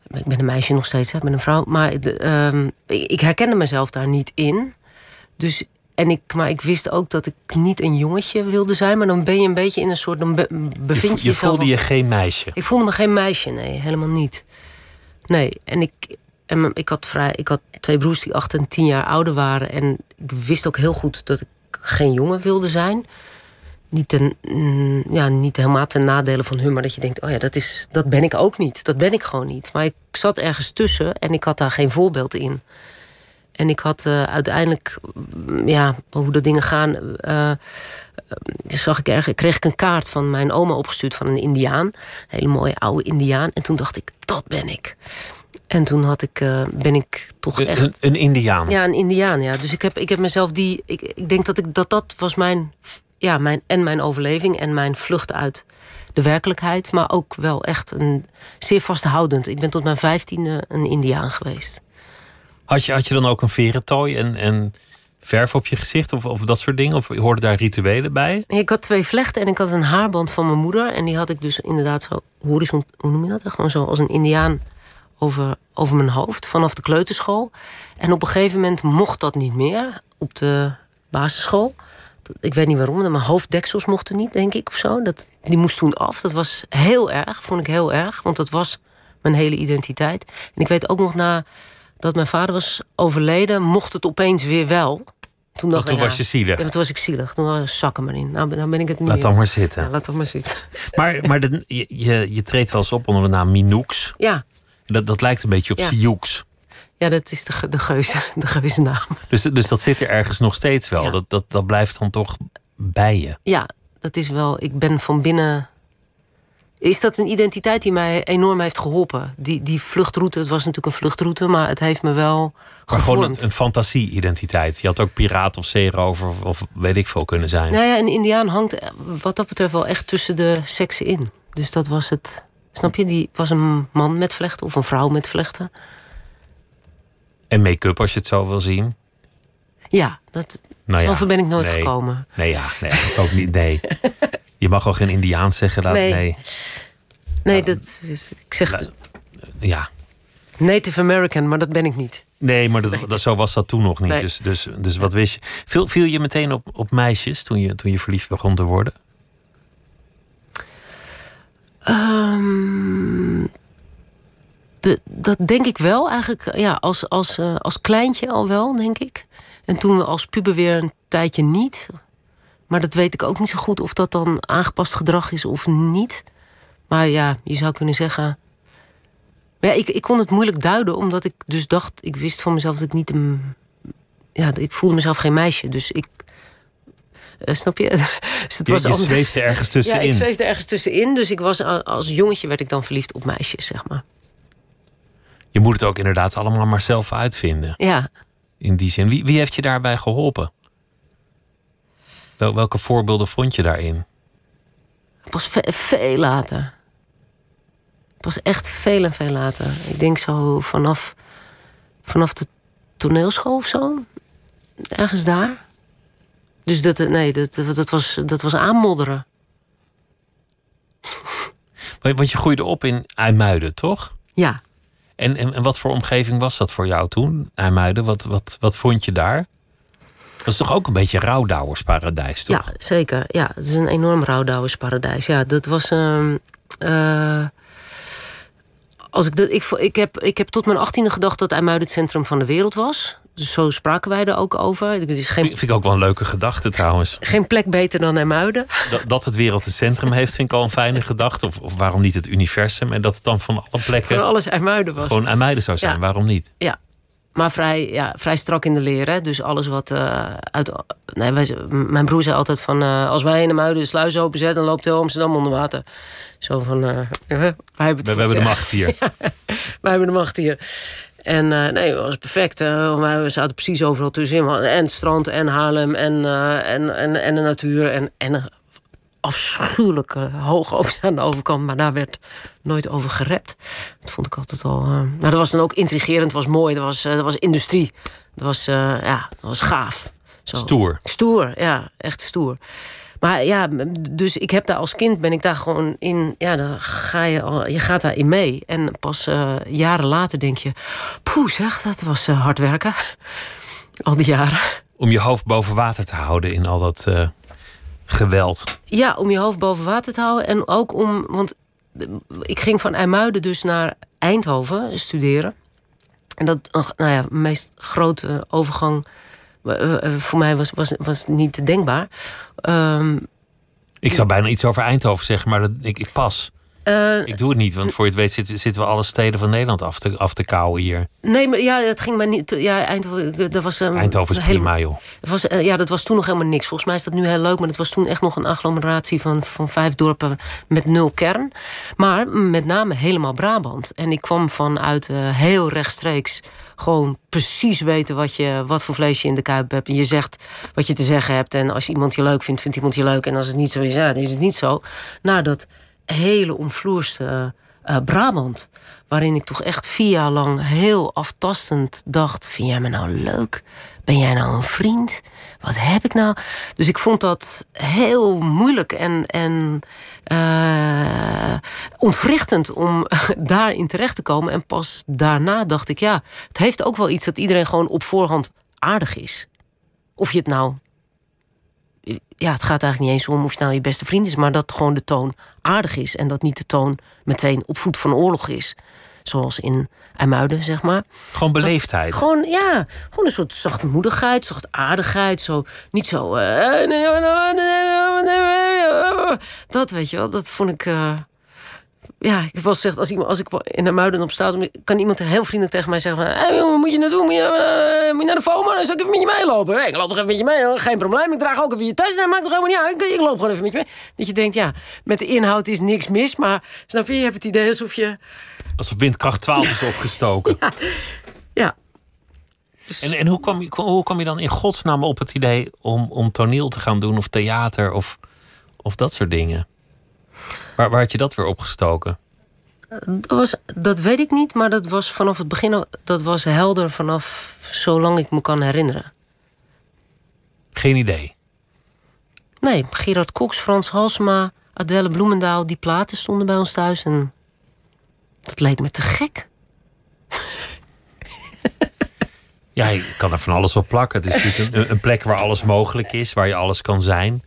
Ik ben een meisje nog steeds, ik ben een vrouw. Maar um, ik herkende mezelf daar niet in. Dus, en ik, maar ik wist ook dat ik niet een jongetje wilde zijn. Maar dan ben je een beetje in een soort. Dan bevind je, je, je voelde je geen meisje? Ik voelde me geen meisje, nee, helemaal niet. Nee, en ik, en ik had, vrij, ik had twee broers die acht en tien jaar ouder waren. En ik wist ook heel goed dat ik geen jongen wilde zijn. Niet, ten, mm, ja, niet helemaal ten nadele van hun, maar dat je denkt: oh ja, dat, is, dat ben ik ook niet. Dat ben ik gewoon niet. Maar ik zat ergens tussen en ik had daar geen voorbeeld in. En ik had uh, uiteindelijk, mm, ja, hoe de dingen gaan, uh, zag ik ergens, kreeg ik een kaart van mijn oma opgestuurd van een Indiaan. Hele mooie oude Indiaan. En toen dacht ik: dat ben ik. En toen had ik, uh, ben ik toch echt... Een, een Indiaan? Ja, een Indiaan, ja. Dus ik heb, ik heb mezelf die... Ik, ik denk dat ik, dat, dat was mijn, ja, mijn... En mijn overleving en mijn vlucht uit de werkelijkheid. Maar ook wel echt een zeer vasthoudend. Ik ben tot mijn vijftiende een Indiaan geweest. Had je, had je dan ook een verentooi en, en verf op je gezicht of, of dat soort dingen? Of hoorden daar rituelen bij? Ik had twee vlechten en ik had een haarband van mijn moeder. En die had ik dus inderdaad zo horizon... Hoe noem je dat? Gewoon zo als een Indiaan over, over mijn hoofd vanaf de kleuterschool. En op een gegeven moment mocht dat niet meer op de basisschool. Ik weet niet waarom, mijn hoofddeksels mochten niet, denk ik, of zo. Dat, die moest toen af. Dat was heel erg, vond ik heel erg, want dat was mijn hele identiteit. En ik weet ook nog na dat mijn vader was overleden, mocht het opeens weer wel. Toen, dacht toen was je zielig. Ja, toen was ik zielig. Toen was ik zakken maar in. Nou, dan ben ik het niet Laat dan maar zitten. Ja, laat dan maar zitten. Maar, maar de, je, je, treedt wel eens op onder de naam Minoux. Ja. Dat, dat lijkt een beetje op ja. Ja, dat is de, de, geuze, de geuze naam. Dus, dus dat zit er ergens nog steeds wel. Dat, dat, dat blijft dan toch bij je. Ja, dat is wel. Ik ben van binnen. Is dat een identiteit die mij enorm heeft geholpen? Die, die vluchtroute, het was natuurlijk een vluchtroute, maar het heeft me wel. Maar gewoon een, een fantasie-identiteit. Je had ook piraat of zeerover of, of weet ik veel kunnen zijn. Nou ja, een Indiaan hangt wat dat betreft wel echt tussen de seksen in. Dus dat was het. Snap je? Die was een man met vlechten of een vrouw met vlechten. En make-up als je het zo wil zien? Ja, dat, nou zover ben ik nooit gekomen. Nee, ja, nee, ook niet. Nee. Je mag al geen Indiaans zeggen. Dat, nee. nee. Nee, nou, dat is. Ik zeg. Nou, ja. Native American, maar dat ben ik niet. Nee, maar dat, dat zo was dat toen nog niet. Dus, dus, dus wat wist je? Viel, viel je meteen op, op meisjes toen je, toen je verliefd begon te worden? De, dat denk ik wel eigenlijk. Ja, als, als, uh, als kleintje al wel, denk ik. En toen we als puber weer een tijdje niet. Maar dat weet ik ook niet zo goed of dat dan aangepast gedrag is of niet. Maar ja, je zou kunnen zeggen. Maar ja, ik, ik kon het moeilijk duiden, omdat ik dus dacht, ik wist van mezelf dat ik niet een. Ja, ik voelde mezelf geen meisje. Dus ik uh, snap je? dus het was je, je zweefde ergens tussenin. Ja, ik zweefde ergens tussenin. Dus ik was, als jongetje werd ik dan verliefd op meisjes, zeg maar. Je moet het ook inderdaad allemaal maar zelf uitvinden. Ja. In die zin. Wie, wie heeft je daarbij geholpen? Wel, welke voorbeelden vond je daarin? Pas veel later. Pas echt veel en veel later. Ik denk zo vanaf, vanaf de toneelschool of zo. Ergens daar. Dus dat, nee, dat, dat, was, dat was aanmodderen. Want je groeide op in IJmuiden, toch? Ja. En, en, en wat voor omgeving was dat voor jou toen, IJmuiden? Wat, wat, wat vond je daar? Dat is toch ook een beetje rouwdouwersparadijs, toch? Ja, zeker. Ja, het is een enorm rouwdouwersparadijs. Ja, dat was... ehm, eh, als ik, de, ik, ik, heb, ik heb tot mijn achttiende gedacht dat IJmuiden het centrum van de wereld was. Dus zo spraken wij er ook over. Het is geen, Vind ik ook wel een leuke gedachte trouwens. geen plek beter dan IJmuiden. Dat, dat het wereld een centrum heeft, vind ik al een fijne gedachte. Of, of waarom niet het universum? En dat het dan van alle Van plekken alles IJmuiden was. gewoon aan meiden zou zijn. Ja. Waarom niet? Ja. Maar vrij, ja, vrij strak in de leer. Hè? Dus alles wat eh, uit. Nee, wij, mijn broer zei altijd van. eh, als wij in de muiden de sluis openzetten, dan loopt heel Amsterdam onder water. Zo van. eh, wij hebben, het We, het hebben de macht hier. Wij hebben de macht hier. En eh, nee, het was perfect. we zaten precies overal tussenin. En het strand en Haarlem en, eh, en, en, en de natuur. En, en een afschuwelijke hoog aan de overkant. Maar daar werd nooit over gerept. Dat vond ik altijd al... eh, maar dat was dan ook intrigerend. Het was mooi. Dat was, dat was industrie. Dat was, ja, dat was gaaf. Zo. Stoer. Stoer, ja, echt stoer. Maar ja, dus ik heb daar als kind ben ik daar gewoon in. Ja, dan ga je al, je gaat daarin mee. En pas eh, jaren later denk je, poeh, zeg, dat was eh, hard werken. Al die jaren. Om je hoofd boven water te houden in al dat eh, geweld. Ja, om je hoofd boven water te houden. En ook om, want ik ging van IJmuiden dus naar Eindhoven studeren. En dat, nou ja, meest grote overgang voor mij was, was, was niet denkbaar. Ehm, Ik zou bijna iets over Eindhoven zeggen, maar dat, ik, ik pas. Eh, Ik doe het niet, want voor je het weet zitten, zitten we alle steden van Nederland af te, af te kauwen hier. Nee, maar ja, het ging maar niet. Ja, Eindhoven, dat was. ehm, Eindhoven is prima, joh. Was, eh, ja, dat was toen nog helemaal niks. Volgens mij is dat nu heel leuk, maar het was toen echt nog een agglomeratie van, van vijf dorpen met nul kern. Maar met name helemaal Brabant. En ik kwam vanuit eh, heel rechtstreeks gewoon precies weten wat, je, wat voor vlees je in de kuip hebt. En je zegt wat je te zeggen hebt. En als iemand je leuk vindt, vindt iemand je leuk. En als het niet zo is, ja, dan is het niet zo. Nou, dat hele omvloerste eh, Brabant. Waarin ik toch echt vier jaar lang heel aftastend dacht: Vind jij me nou leuk? Ben jij nou een vriend? Wat heb ik nou? Dus ik vond dat heel moeilijk en, en eh, ontwrichtend om daarin terecht te komen. En pas daarna dacht ik: ja, het heeft ook wel iets dat iedereen gewoon op voorhand aardig is. Of je het nou ja, het gaat eigenlijk niet eens om of je nou je beste vriend is, maar dat gewoon de toon aardig is. En dat niet de toon meteen op voet van oorlog is. Zoals in IJmuiden, zeg maar. Gewoon beleefdheid. Gewoon, ja, gewoon een soort zachtmoedigheid, zachtaardigheid. Zo, niet zo. eh, dat weet je wel, dat vond ik. eh, ja, ik heb wel gezegd, als, iemand, als ik in de muiden op staat, kan iemand heel vriendelijk tegen mij zeggen: van, hey, jongen, moet je nou doen? Moet je, eh, moet je naar de FOMA? Dan zal ik even met je meelopen. Hey, ik loop nog even met je mee, hoor. geen probleem. Ik draag ook even je tas. Dat maakt toch helemaal niet uit. Ik, ik loop gewoon even met je mee. Dat je denkt, ja, met de inhoud is niks mis, maar snap je, je hebt het idee alsof je. Alsof windkracht 12 is opgestoken. Ja, En, en hoe, kwam je, hoe kwam je dan in godsnaam op het idee om, om toneel te gaan doen of theater of, of dat soort dingen? Waar, waar had je dat weer opgestoken? Dat, was, dat weet ik niet, maar dat was vanaf het begin dat was helder vanaf zolang ik me kan herinneren. Geen idee. Nee, Gerard Cox, Frans Halsema, Adèle Bloemendaal, die platen stonden bij ons thuis en dat leek me te gek. Ja, je kan er van alles op plakken. Het is een, een plek waar alles mogelijk is, waar je alles kan zijn.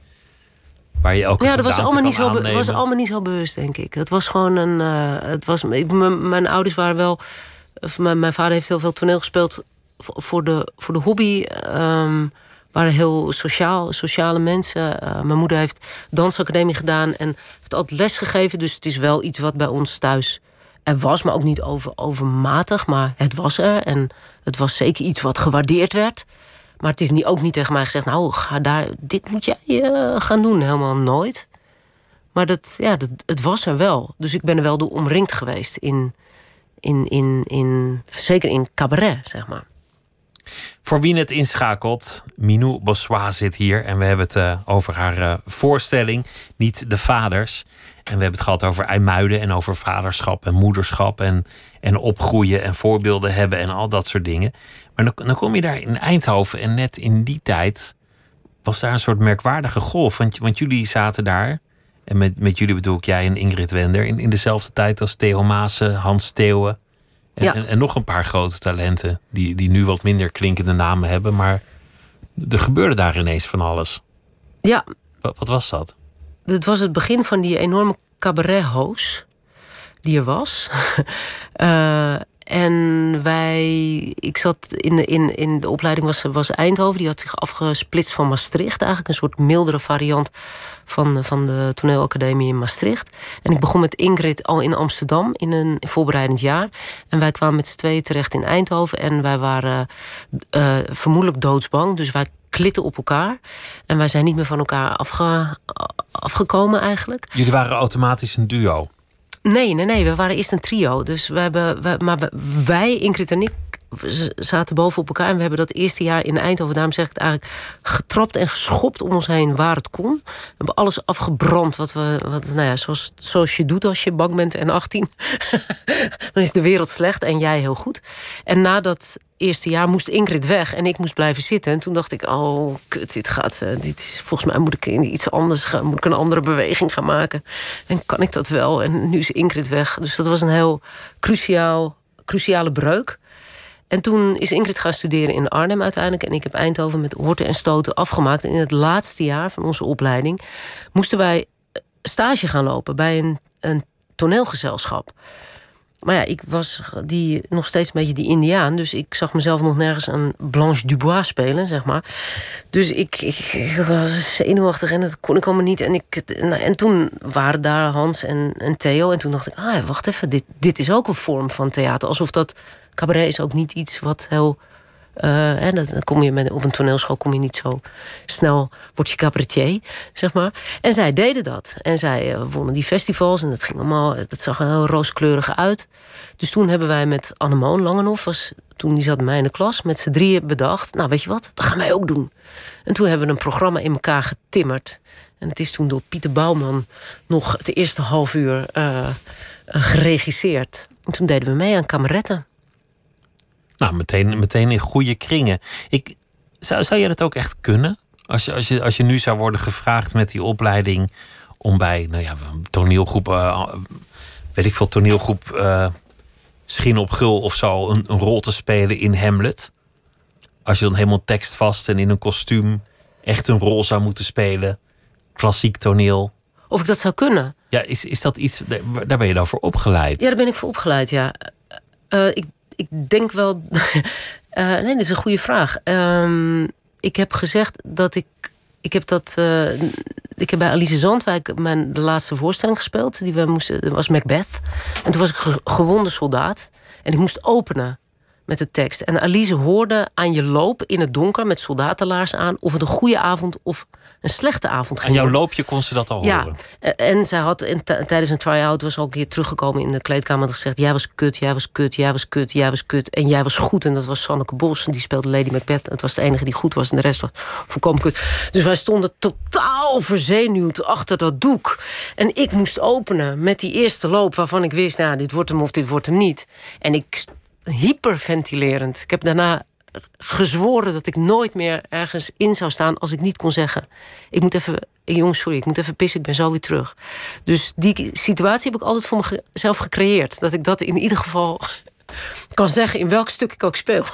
Waar je elke Ja, dat was allemaal, niet zo, aannemen. was allemaal niet zo bewust, denk ik. Het was gewoon een. eh, het was, ik, mijn ouders waren wel. Mijn, mijn vader heeft heel veel toneel gespeeld voor de, voor de hobby. ehm, waren heel sociaal, sociale mensen. Eh, mijn moeder heeft dansacademie gedaan en heeft altijd les gegeven. Dus het is wel iets wat bij ons thuis er was, maar ook niet over, overmatig. Maar het was er en het was zeker iets wat gewaardeerd werd. Maar het is niet, ook niet tegen mij gezegd, nou, ga daar, dit moet jij eh, gaan doen. Helemaal nooit. Maar dat, ja, dat, het was er wel. Dus ik ben er wel door omringd geweest. In, in, in, in, zeker in cabaret, zeg maar. Voor wie het inschakelt, Minou Bossois zit hier en we hebben het eh, over haar eh, voorstelling, niet de vaders. En we hebben het gehad over IJmuiden en over vaderschap en moederschap en, en opgroeien en voorbeelden hebben en al dat soort dingen. Maar dan, dan kom je daar in Eindhoven en net in die tijd was daar een soort merkwaardige golf. Want, want jullie zaten daar En met, met jullie bedoel ik jij en Ingrid Wender. In, in dezelfde tijd als Theo Maassen, Hans Steeuwen. En, Ja. en, en nog een paar grote talenten. Die, die nu wat minder klinkende namen hebben. Maar er gebeurde daar ineens van alles. Ja, Wat, wat was dat? het was het begin van die enorme cabaret-hoos die er was. Eh, en wij, ik zat in de, in, in de opleiding was, was Eindhoven, die had zich afgesplitst van Maastricht, eigenlijk een soort mildere variant van, van de toneelacademie in Maastricht. En ik begon met Ingrid al in Amsterdam in een voorbereidend jaar. En wij kwamen met z'n tweeën terecht in Eindhoven en wij waren eh, vermoedelijk doodsbang. Dus wij klitten op elkaar. En wij zijn niet meer van elkaar afge, afgekomen eigenlijk. Jullie waren automatisch een duo. Nee, nee, nee. We waren eerst een trio. Dus we hebben, we, maar wij, Ingrid en z- zaten boven op elkaar. En we hebben dat eerste jaar in Eindhoven, daarom zeg ik het eigenlijk, getrapt en geschopt om ons heen waar het kon. We hebben alles afgebrand wat we, wat, nou ja, zoals, zoals je doet als je bang bent en 18. Dan is de wereld slecht en jij heel goed. En na dat eerste jaar moest Ingrid weg en ik moest blijven zitten. En toen dacht ik, oh, kut, dit gaat, eh, dit is, volgens mij moet ik iets anders gaan, moet ik een andere beweging gaan maken. En kan ik dat wel? En nu is Ingrid weg. Dus dat was een heel cruciaal, cruciale breuk. En toen is Ingrid gaan studeren in Arnhem uiteindelijk. En ik heb Eindhoven met horten en stoten afgemaakt. En in het laatste jaar van onze opleiding moesten wij stage gaan lopen bij een, een toneelgezelschap. Maar ja, ik was die, nog steeds een beetje die Indiaan. Dus ik zag mezelf nog nergens een Blanche Dubois spelen, zeg maar. Dus ik, ik, ik was zenuwachtig en dat kon ik allemaal niet. En, ik, nou, en toen waren daar Hans en, en Theo. En toen dacht ik, ah, wacht even, dit, dit is ook een vorm van theater. Alsof dat cabaret is ook niet iets wat heel... eh, dan kom je met, op een toneelschool kom je niet zo snel, word je cabaretier, zeg maar. En zij deden dat. En zij eh, wonnen die festivals en dat ging allemaal, dat zag er heel rooskleurig uit. Dus toen hebben wij met Annemoon Langenhoff, toen die zat mij in de klas, met z'n drieën bedacht, nou weet je wat, dat gaan wij ook doen. En toen hebben we een programma in elkaar getimmerd. En het is toen door Pieter Bouwman nog het eerste half uur eh, eh, geregisseerd. En toen deden we mee aan kameretten. Nou, meteen, meteen in goede kringen. Ik, zou, zou je dat ook echt kunnen? Als je, als, je, als je nu zou worden gevraagd met die opleiding om bij nou ja, toneelgroep, eh, weet ik veel, toneelgroep eh Schin op Gul of zo, een, een rol te spelen in Hamlet. Als je dan helemaal tekstvast en in een kostuum echt een rol zou moeten spelen, klassiek toneel. Of ik dat zou kunnen? Ja, is, is dat iets, daar ben je dan voor opgeleid? Ja, daar ben ik voor opgeleid, ja. Eh, ik, ik denk wel... Eh, nee, dat is een goede vraag. Ehm, ik heb gezegd dat ik... Ik heb dat... eh, ik heb bij Alice Zandwijk mijn, de laatste voorstelling gespeeld. Die we moesten, was Macbeth. En toen was ik ge- gewonde soldaat. En ik moest openen met de tekst. En Alice hoorde aan je loop in het donker met soldatenlaars aan... of het een goede avond of een slechte avond ging Aan jouw loopje kon ze dat al Ja, horen. eh, en zij had tijdens een try-out was al een keer teruggekomen in de kleedkamer en gezegd: Jij was kut, jij was kut, jij was kut, jij was kut. En jij was goed. En dat was Sanneke Bos. En die speelde Lady Macbeth. Het was de enige die goed was. En de rest was volkomen kut. Dus wij stonden totaal verzenuwd achter dat doek. En ik moest openen met die eerste loop waarvan ik wist: Nou, dit wordt hem of dit wordt hem niet. En ik hyperventilerend. Ik heb daarna gezworen dat ik nooit meer ergens in zou staan als ik niet kon zeggen: Ik moet even, jongens, sorry, ik moet even pissen, ik ben zo weer terug. Dus die situatie heb ik altijd voor mezelf gecreëerd. Dat ik dat in ieder geval kan zeggen in welk stuk ik ook speel.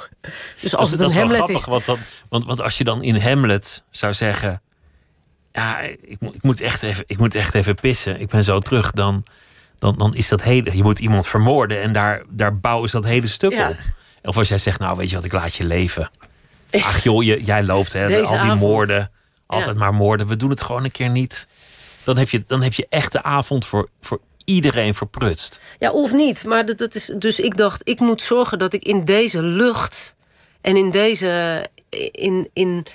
Dus als dat, het een Hamlet grappig, is. Want, dan, want, want als je dan in Hamlet zou zeggen... Ja, ik, moet- ik, moet echt even, ik moet echt even pissen. Ik ben zo terug. Dan, dan, dan is dat hele... Je moet iemand vermoorden en daar, daar bouwen ze dat hele stuk Ja. op. Of als jij zegt, nou weet je wat, ik laat je leven. Ach joh, je, jij loopt hè, Deze al die avond. moorden. Altijd Ja. maar moorden. We doen het gewoon een keer niet. Dan heb je, dan heb je echt de avond voor, voor iedereen verprutst. Ja, of niet. Maar dat, dat is, dus ik dacht, ik moet zorgen dat ik in deze lucht en in deze, in, in,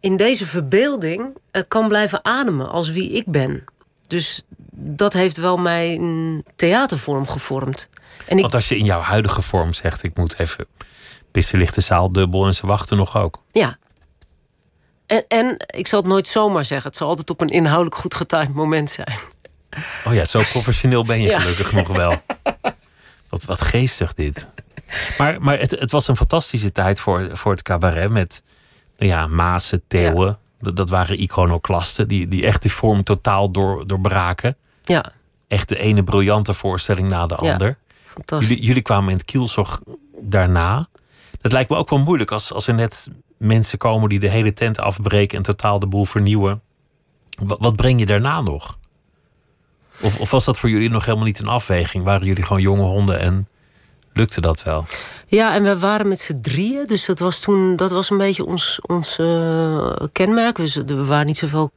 in deze verbeelding eh, kan blijven ademen als wie ik ben. Dus dat heeft wel mijn theatervorm gevormd. En ik, Want als je in jouw huidige vorm zegt, ik moet even pissen, ligt de zaal dubbel en ze wachten nog ook. ja. En, en ik zal het nooit zomaar zeggen. Het zal altijd op een inhoudelijk goed getimed moment zijn. Oh ja, zo professioneel ben je Ja. gelukkig nog wel. Wat, wat geestig dit. Maar, maar het, het was een fantastische tijd voor, voor het cabaret met nou ja, Maassen, Theeuwen. Dat, dat waren iconoclasten die, die echt die vorm totaal door, doorbraken. Ja, Echt de ene briljante voorstelling na de ander. fantastisch. Jullie, jullie kwamen in het kielzog daarna. Dat lijkt me ook wel moeilijk als, als er net mensen komen die de hele tent afbreken en totaal de boel vernieuwen. Wat, wat breng je daarna nog? Of, of was dat voor jullie nog helemaal niet een afweging? Waren jullie gewoon jonge honden en lukte dat wel? Ja, en we waren met z'n drieën. Dus dat was toen dat was een beetje ons, ons eh, kenmerk. Dus er waren niet zoveel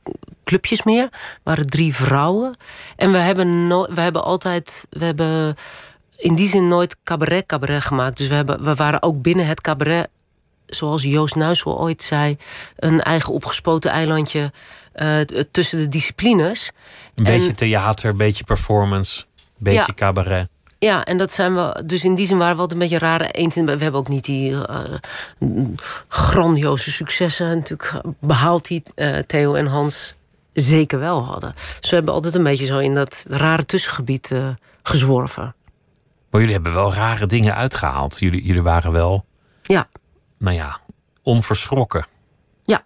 clubjes meer. Er waren drie vrouwen. En we hebben, no we hebben altijd. We hebben in die zin nooit cabaret-cabaret gemaakt. Dus we, hebben, we waren ook binnen het cabaret. Zoals Joost Nuisel ooit zei, een eigen opgespoten eilandje eh, tussen de disciplines. Een En- beetje theater, een beetje performance, een beetje Ja. cabaret. Ja, en dat zijn we. Dus in die zin waren we altijd een beetje rare eend in. We hebben ook niet die eh, grandioze successen natuurlijk behaald die eh, Theo en Hans zeker wel hadden. Dus we hebben altijd een beetje zo in dat rare tussengebied eh, gezworven. Maar jullie hebben wel rare dingen uitgehaald. Jullie, jullie waren wel, Ja, nou ja, onverschrokken. ja,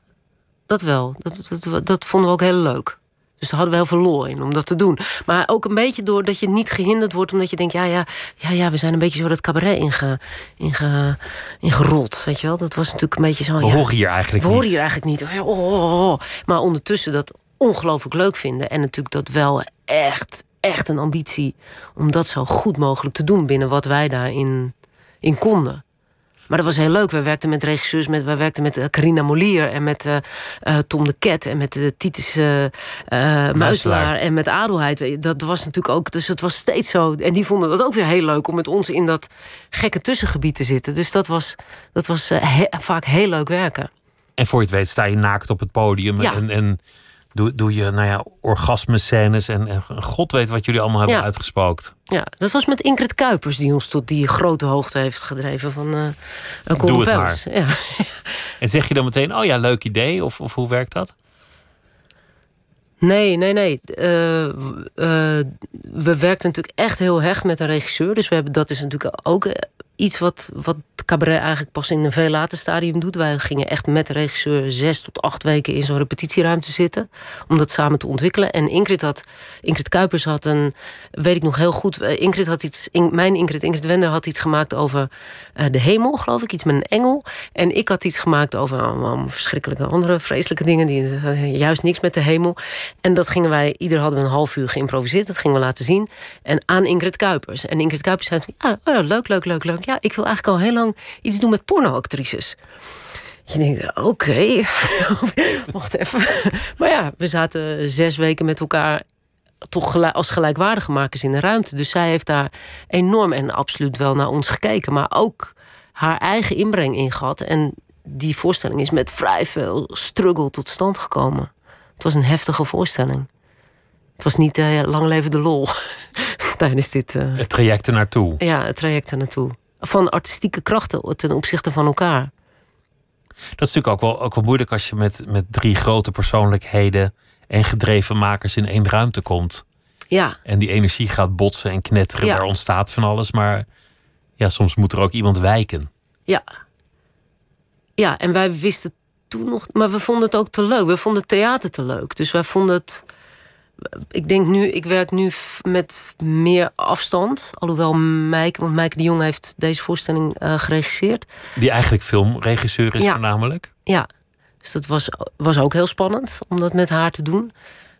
dat wel. Dat, dat, dat vonden we ook heel leuk. Dus daar hadden we heel veel lol in om dat te doen. Maar ook een beetje doordat je niet gehinderd wordt... omdat je denkt, ja, ja, ja, ja we zijn een beetje zo dat cabaret inge, inge, ingerold. Weet je wel? Dat was natuurlijk een beetje zo... We ja, horen hier eigenlijk we horen niet. hier eigenlijk niet. Oh, oh, oh, oh. Maar ondertussen dat ongelooflijk leuk vinden. En natuurlijk dat wel echt, echt een ambitie... om dat zo goed mogelijk te doen binnen wat wij daarin in konden. Maar dat was heel leuk. We werkten met regisseurs. Met, we werkten met eh, Carina Molier en met eh, eh, Tom de Ket en met de Titus eh, eh, Muiselaar en met Adelheid. Dat was natuurlijk ook. Dus het was steeds zo. En die vonden dat ook weer heel leuk om met ons in dat gekke tussengebied te zitten. Dus dat was, dat was he- vaak heel leuk werken. En voor je het weet sta je naakt op het podium. Ja. En, en doe, doe je nou ja, orgasmescènes. En, en god weet wat jullie allemaal hebben Ja. uitgespookt. Ja, dat was met Ingrid Kuipers die ons tot die grote hoogte heeft gedreven van eh uh, Doe het. Ja. En zeg je dan meteen, oh ja, leuk idee? Of, of hoe werkt dat? Nee, nee, nee. Eh, eh, we werkten natuurlijk echt heel hecht met een regisseur. Dus we hebben, dat is natuurlijk ook iets wat, wat cabaret eigenlijk pas in een veel later stadium doet. Wij gingen echt met de regisseur zes tot acht weken in zo'n repetitieruimte zitten. Om dat samen te ontwikkelen. En Ingrid had, Ingrid Kuipers had een, weet ik nog heel goed. eh, Ingrid had iets, In- mijn Ingrid, Ingrid Wender had iets gemaakt over eh, de hemel, geloof ik. Iets met een engel. En ik had iets gemaakt over allemaal verschrikkelijke andere vreselijke dingen. Die eh, juist niks met de hemel. En dat gingen wij, ieder hadden we een half uur geïmproviseerd. Dat gingen we laten zien. En aan Ingrid Kuipers. En Ingrid Kuipers zei: ja, oh leuk, leuk, leuk, leuk. Ja, ik wil eigenlijk al heel lang iets doen met pornoactrices. Je denkt, oké, wacht even. Maar ja, we zaten zes weken met elkaar toch als gelijkwaardige makers in de ruimte. Dus zij heeft daar enorm en absoluut wel naar ons gekeken. Maar ook haar eigen inbreng in gehad. En die voorstelling is met vrij veel struggle tot stand gekomen. Het was een heftige voorstelling. Het was niet eh, lang leven de lol tijdens dit... eh, Het traject er naartoe. ja, het traject er naartoe. Van artistieke krachten ten opzichte van elkaar. Dat is natuurlijk ook wel, ook wel moeilijk als je met, met drie grote persoonlijkheden en gedreven makers in één ruimte komt. Ja, En die energie gaat botsen en knetteren. Ja. Daar ontstaat van alles. Maar ja, soms moet er ook iemand wijken. ja. Ja, en wij wisten toen nog... Maar we vonden het ook te leuk. We vonden het theater te leuk. Dus wij vonden het... Ik denk nu, ik werk nu met meer afstand. Alhoewel Mijke, want Mijke de Jong heeft deze voorstelling eh, geregisseerd. Die eigenlijk filmregisseur is Ja. voornamelijk. Ja, dus dat was, was ook heel spannend om dat met haar te doen.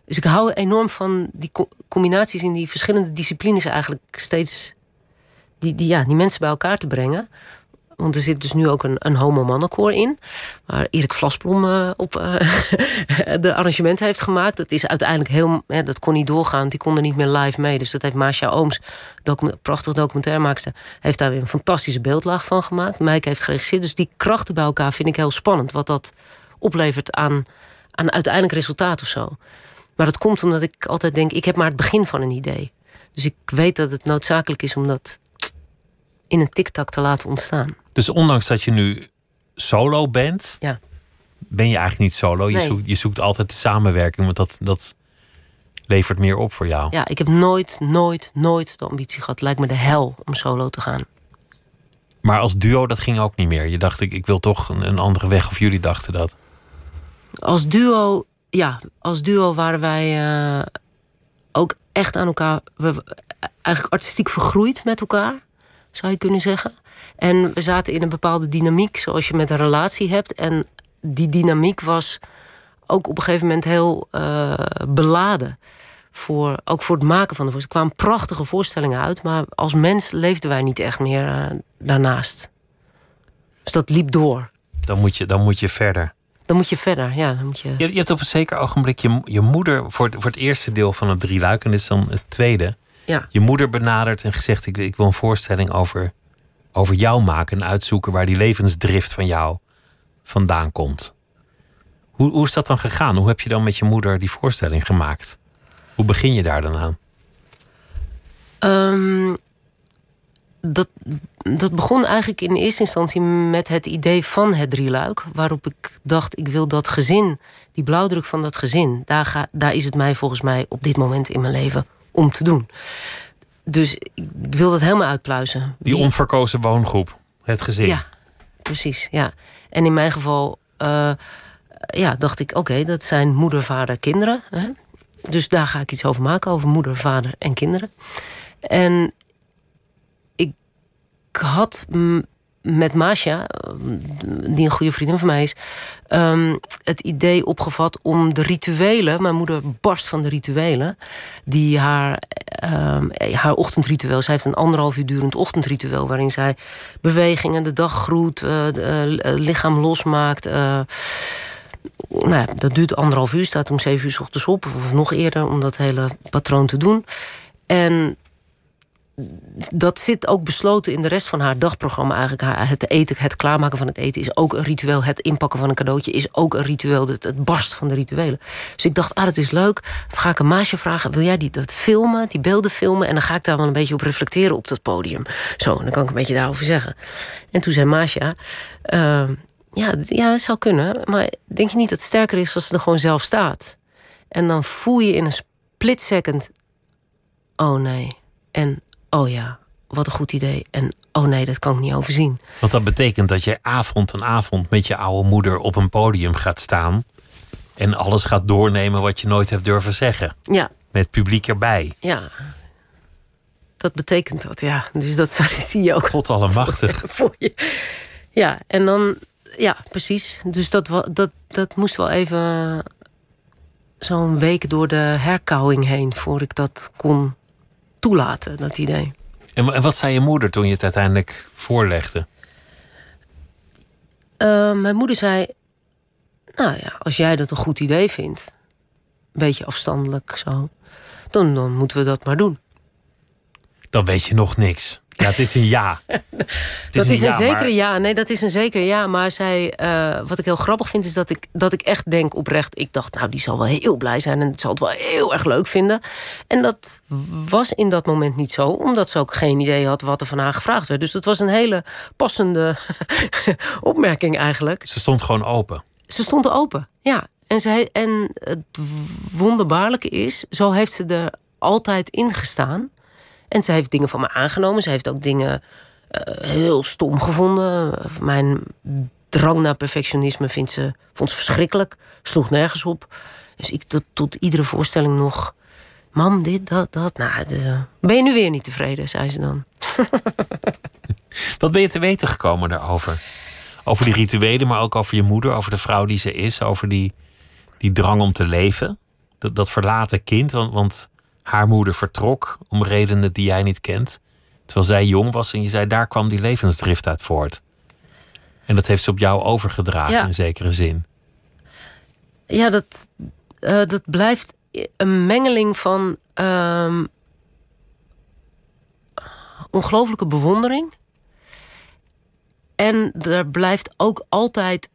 Dus ik hou enorm van die co- combinaties in die verschillende disciplines eigenlijk steeds die, die, ja, die mensen bij elkaar te brengen. Want er zit dus nu ook een, een homo-mannenkoor in. Waar Erik Vlasblom eh, op eh, de arrangementen heeft gemaakt. Dat is uiteindelijk heel... Dat kon niet doorgaan, die kon er niet meer live mee. Dus dat heeft Masha Ooms, docu prachtig documentairemaakster... heeft daar weer een fantastische beeldlaag van gemaakt. Meike heeft geregisseerd. Dus die krachten bij elkaar vind ik heel spannend. Wat dat oplevert aan, aan uiteindelijk resultaat of zo. Maar dat komt omdat ik altijd denk... ik heb maar het begin van een idee. Dus ik weet dat het noodzakelijk is om dat in een tiktak te laten ontstaan. Dus ondanks dat je nu solo bent, Ja. ben je eigenlijk niet solo. Je, zoekt, je zoekt altijd de samenwerking, want dat, dat levert meer op voor jou. Ja, ik heb nooit, nooit, nooit de ambitie gehad. Het lijkt me de hel om solo te gaan. Maar als duo, dat ging ook niet meer. Je dacht, ik, ik wil toch een, een andere weg, of jullie dachten dat. Als duo, ja, als duo waren wij uh, ook echt aan elkaar. We, eigenlijk artistiek vergroeid met elkaar, zou je kunnen zeggen. En we zaten in een bepaalde dynamiek, zoals je met een relatie hebt. En die dynamiek was ook op een gegeven moment heel uh, beladen. Voor, ook voor het maken van de voorstelling. Er kwamen prachtige voorstellingen uit, maar als mens leefden wij niet echt meer uh, daarnaast. Dus dat liep door. Dan moet je, dan moet je verder. Dan moet je verder, ja. Dan moet je... Je, je hebt op een zeker ogenblik je, je moeder voor het, voor het eerste deel van het drieluik, en dit is dan het tweede. Ja. Je moeder benaderd en gezegd: ik, ik wil een voorstelling over, over jou maken en uitzoeken waar die levensdrift van jou vandaan komt. Hoe, hoe is dat dan gegaan? Hoe heb je dan met je moeder die voorstelling gemaakt? Hoe begin je daar dan aan? Um, dat, dat begon eigenlijk in eerste instantie met het idee van het drieluik. Waarop ik dacht, ik wil dat gezin, die blauwdruk van dat gezin... daar, ga, daar is het mij volgens mij op dit moment in mijn leven om te doen. Dus ik wil dat helemaal uitpluizen. Die onverkozen woongroep, het gezin. Ja, precies, ja. En in mijn geval uh, ja, dacht ik, oké, dat zijn moeder, vader, kinderen. Hè? Dus daar ga ik iets over maken, over moeder, vader en kinderen. En ik had met Masha, die een goede vriendin van mij is, um, het idee opgevat om de rituelen. Mijn moeder barst van de rituelen. Die haar, um, haar ochtendritueel. Zij heeft een anderhalf uur durend ochtendritueel. waarin zij bewegingen, de dag groet, uh, lichaam losmaakt. Uh, nou ja, dat duurt anderhalf uur, staat om zeven uur s ochtends op, of nog eerder, om dat hele patroon te doen. En dat zit ook besloten in de rest van haar dagprogramma eigenlijk. Het eten, het klaarmaken van het eten is ook een ritueel. Het inpakken van een cadeautje is ook een ritueel. Het, het barst van de rituelen. Dus ik dacht, ah, dat is leuk. Ga ik een maasje vragen, wil jij die, dat filmen, die beelden filmen? En dan ga ik daar wel een beetje op reflecteren op dat podium. Zo, dan kan ik een beetje daarover zeggen. En toen zei Maasja... Uh, ja, ja, dat zou kunnen. Maar denk je niet dat het sterker is als ze er gewoon zelf staat? En dan voel je in een split second... Oh nee. En oh ja, wat een goed idee. En oh nee, dat kan ik niet overzien. Want dat betekent dat je avond en avond met je oude moeder op een podium gaat staan. En alles gaat doornemen wat je nooit hebt durven zeggen. Ja. Met publiek erbij. Ja. Dat betekent dat, ja. Dus dat zie je ook. God allemachtig. Voor, voor je. Ja, en dan, ja, precies. Dus dat, dat, dat moest wel even zo'n week door de herkauwing heen voor ik dat kon toelaten, dat idee. En, wat zei je moeder toen je het uiteindelijk voorlegde? Uh, mijn moeder zei: Nou ja, als jij dat een goed idee vindt, een beetje afstandelijk zo, dan, dan moeten we dat maar doen. Dan weet je nog niks. Ja, het is een ja. dat is een, zekere ja. Nee, dat is een zekere ja. Maar zij, uh, wat ik heel grappig vind, is dat ik, dat ik echt denk oprecht. Ik dacht, nou, die zal wel heel blij zijn en het zal het wel heel erg leuk vinden. En dat was in dat moment niet zo, omdat ze ook geen idee had wat er van haar gevraagd werd. Dus dat was een hele passende opmerking eigenlijk. Ze stond gewoon open. Ze stond open, ja. En, zij, en het wonderbaarlijke is, zo heeft ze er altijd in gestaan. En ze heeft dingen van me aangenomen. Ze heeft ook dingen uh, heel stom gevonden. Mijn drang naar perfectionisme vindt ze, vond ze verschrikkelijk. Sloeg nergens op. Dus ik tot, iedere voorstelling nog... Mam, dit, dat, dat. Nou, uh, ben je nu weer niet tevreden, zei ze dan. Wat ben je te weten gekomen daarover? Over die rituelen, maar ook over je moeder, over de vrouw die ze is, over die, die drang om te leven. Dat, dat verlaten kind, want, want haar moeder vertrok om redenen die jij niet kent. Terwijl zij jong was en je zei, daar kwam die levensdrift uit voort. En dat heeft ze op jou overgedragen in zekere zin. Ja, dat, uh, dat blijft een mengeling van uh, ongelooflijke bewondering. En er blijft ook altijd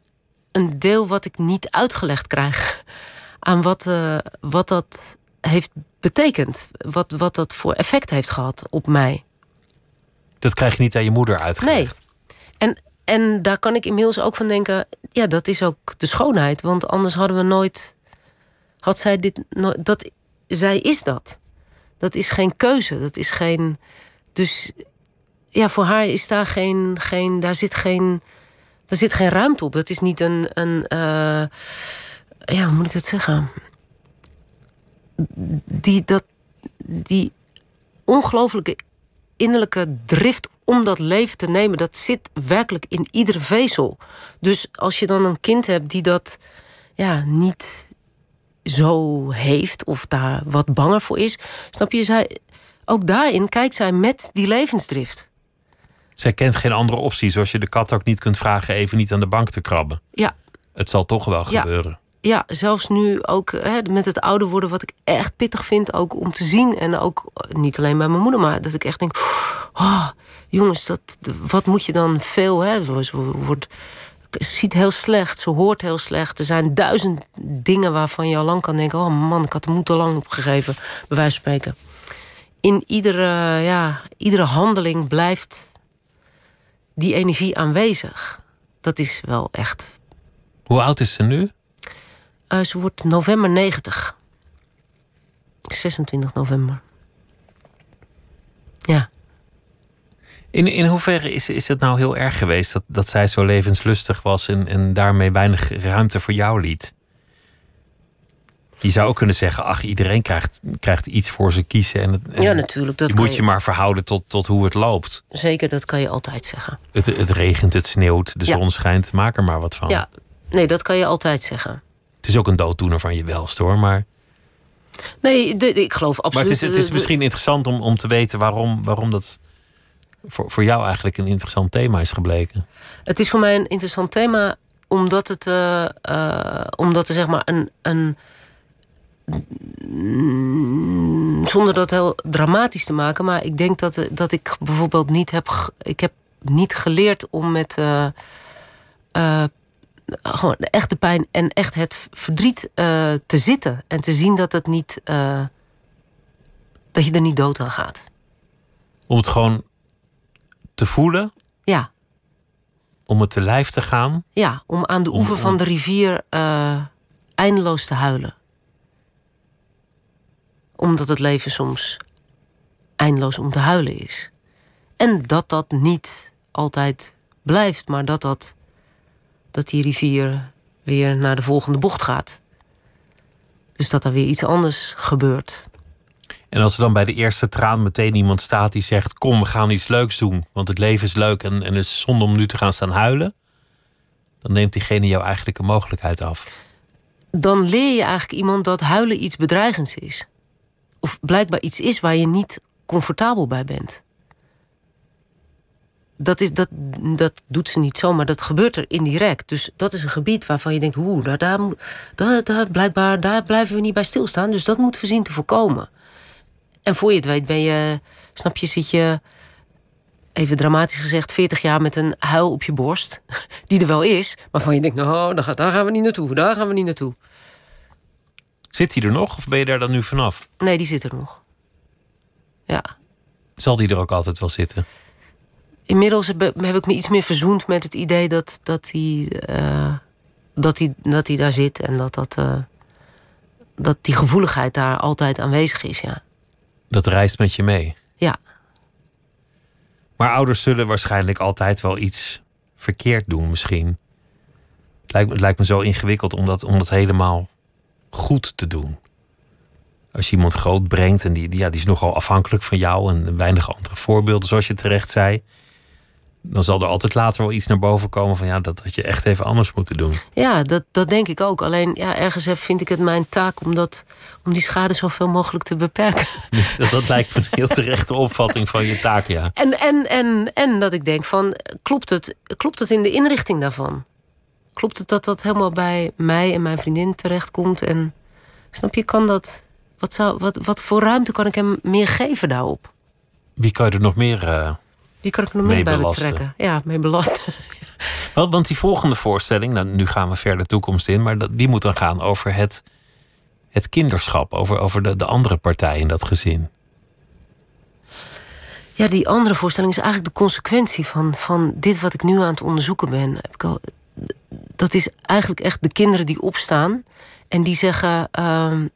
een deel wat ik niet uitgelegd krijg. Aan wat, uh, wat dat heeft betekend. Wat, wat dat voor effect heeft gehad op mij. Dat krijg je niet aan je moeder uitgelegd. Nee. En, en daar kan ik inmiddels ook van denken... ja, dat is ook de schoonheid. Want anders hadden we nooit... had zij dit... Nooit, dat, zij is dat. Dat is geen keuze. Dat is geen... Dus ja, voor haar is daar geen... geen daar zit geen... Daar zit geen ruimte op. Dat is niet een... een uh, ja, hoe moet ik het zeggen? Die, dat, die ongelooflijke innerlijke drift om dat leven te nemen, dat zit werkelijk in iedere vezel. Dus als je dan een kind hebt die dat ja, niet zo heeft of daar wat banger voor is, snap je, zij, ook daarin kijkt zij met die levensdrift. Zij kent geen andere optie, zoals je de kat ook niet kunt vragen even niet aan de bank te krabben. Ja. Het zal toch wel Ja. gebeuren. Ja, zelfs nu ook hè, met het ouder worden, wat ik echt pittig vind, ook om te zien. En ook niet alleen bij mijn moeder, maar dat ik echt denk: oh, jongens, dat, wat moet je dan veel? Hè? Ze wordt, ziet heel slecht, ze hoort heel slecht. Er zijn duizend dingen waarvan je al lang kan denken: oh man, ik had de moed lang opgegeven, bij wijze van spreken. In iedere, ja, iedere handeling blijft die energie aanwezig. Dat is wel echt Hoe oud is ze nu? Eh, ze wordt november 90. 26 november. Ja. In, in hoeverre is, is het nou heel erg geweest dat, dat zij zo levenslustig was en, en daarmee weinig ruimte voor jou liet? Je zou ook kunnen zeggen, ach, iedereen krijgt, krijgt iets voor ze kiezen. En, ja, natuurlijk. Dat je moet je maar verhouden tot, tot hoe het loopt. Zeker, dat kan je altijd zeggen. Het, het regent, het sneeuwt, de Ja. zon schijnt, maak er maar wat van. Ja, nee, dat kan je altijd zeggen. Het is ook een dooddoener van je welst hoor. Maar, Nee, de- de- ik geloof maar absoluut. het is, het is de- misschien interessant om, om te weten waarom, waarom dat voor, voor jou eigenlijk een interessant thema is gebleken. Het is voor mij een interessant thema, omdat het, eh, eh, omdat er zeg maar een, een. mm, Zonder dat heel dramatisch te maken, maar ik denk dat, eh, dat ik bijvoorbeeld niet heb. Ik heb niet geleerd om met. eh, eh, gewoon de echte pijn en echt het verdriet eh, te zitten. En te zien dat het niet. eh, dat je er niet dood aan gaat. Om het gewoon te voelen, Ja. om het te lijf te gaan. Ja, om aan de Om- oever van de rivier eh, eindeloos te huilen. Omdat het leven soms eindeloos om te huilen is. En dat dat niet altijd blijft, maar dat, dat, dat die rivier weer naar de volgende bocht gaat. Dus dat er weer iets anders gebeurt. En als er dan bij de eerste traan meteen iemand staat die zegt: Kom, we gaan iets leuks doen. Want het leven is leuk en, en het is zonde om nu te gaan staan huilen. Dan neemt diegene jou eigenlijk een mogelijkheid af. dan leer je eigenlijk iemand dat huilen iets bedreigends is. Of blijkbaar iets is waar je niet comfortabel bij bent. Dat, is, dat, dat doet ze niet zomaar, dat gebeurt er indirect. Dus dat is een gebied waarvan je denkt, oeh, daar, daar, moet- daar, daar, blijkbaar, daar blijven we niet bij stilstaan. Dus dat moeten we zien te voorkomen. En voor je het weet ben je, snap je, zit je, even dramatisch gezegd, 40 jaar met een huil op je borst. Die er wel is, waarvan je denkt, nou, daar gaan we niet naartoe, daar gaan we niet naartoe. Zit hij er nog of ben je daar dan nu vanaf? Nee, die zit er nog. Ja. Zal die er ook altijd wel zitten? Inmiddels heb, heb ik me iets meer verzoend met het idee dat, dat, hij, eh, dat, hij, dat hij daar zit en dat, dat, eh, dat die gevoeligheid daar altijd aanwezig is. Ja. Dat reist met je mee. ja. Maar ouders zullen waarschijnlijk altijd wel iets verkeerd doen, misschien. Het lijkt, me- het lijkt me zo ingewikkeld om dat, om dat helemaal goed te doen. Als je iemand groot brengt en die, die, ja, die is nogal afhankelijk van jou en weinig andere voorbeelden, zoals je terecht zei. Dan zal er altijd later wel iets naar boven komen van ja, dat had je echt even anders moeten doen. Ja, dat, dat denk ik ook. Alleen ja, ergens heb- vind ik het mijn taak om, dat, om die schade zoveel mogelijk te beperken. Dat, dat lijkt me een heel terechte opvatting van je taak, ja. En, en, en, en dat ik denk van, klopt het, klopt het in de inrichting daarvan? Klopt het dat dat helemaal bij mij en mijn vriendin terechtkomt? En snap je, kan dat... Wat, zou, wat, wat voor ruimte kan ik hem meer geven daarop? Wie kan je er nog meer... eh, Wie kan ik nog meer Mee bij betrekken? Ja, mee belasten. Wel, want die volgende voorstelling, nou, nu gaan we verder de toekomst in, maar die moet dan gaan over het, het kinderschap, over, over de, de andere partij in dat gezin. Ja, die andere voorstelling is eigenlijk de consequentie van, van dit wat ik nu aan het onderzoeken ben. Heb ik al, dat is eigenlijk echt de kinderen die opstaan en die zeggen: ehm,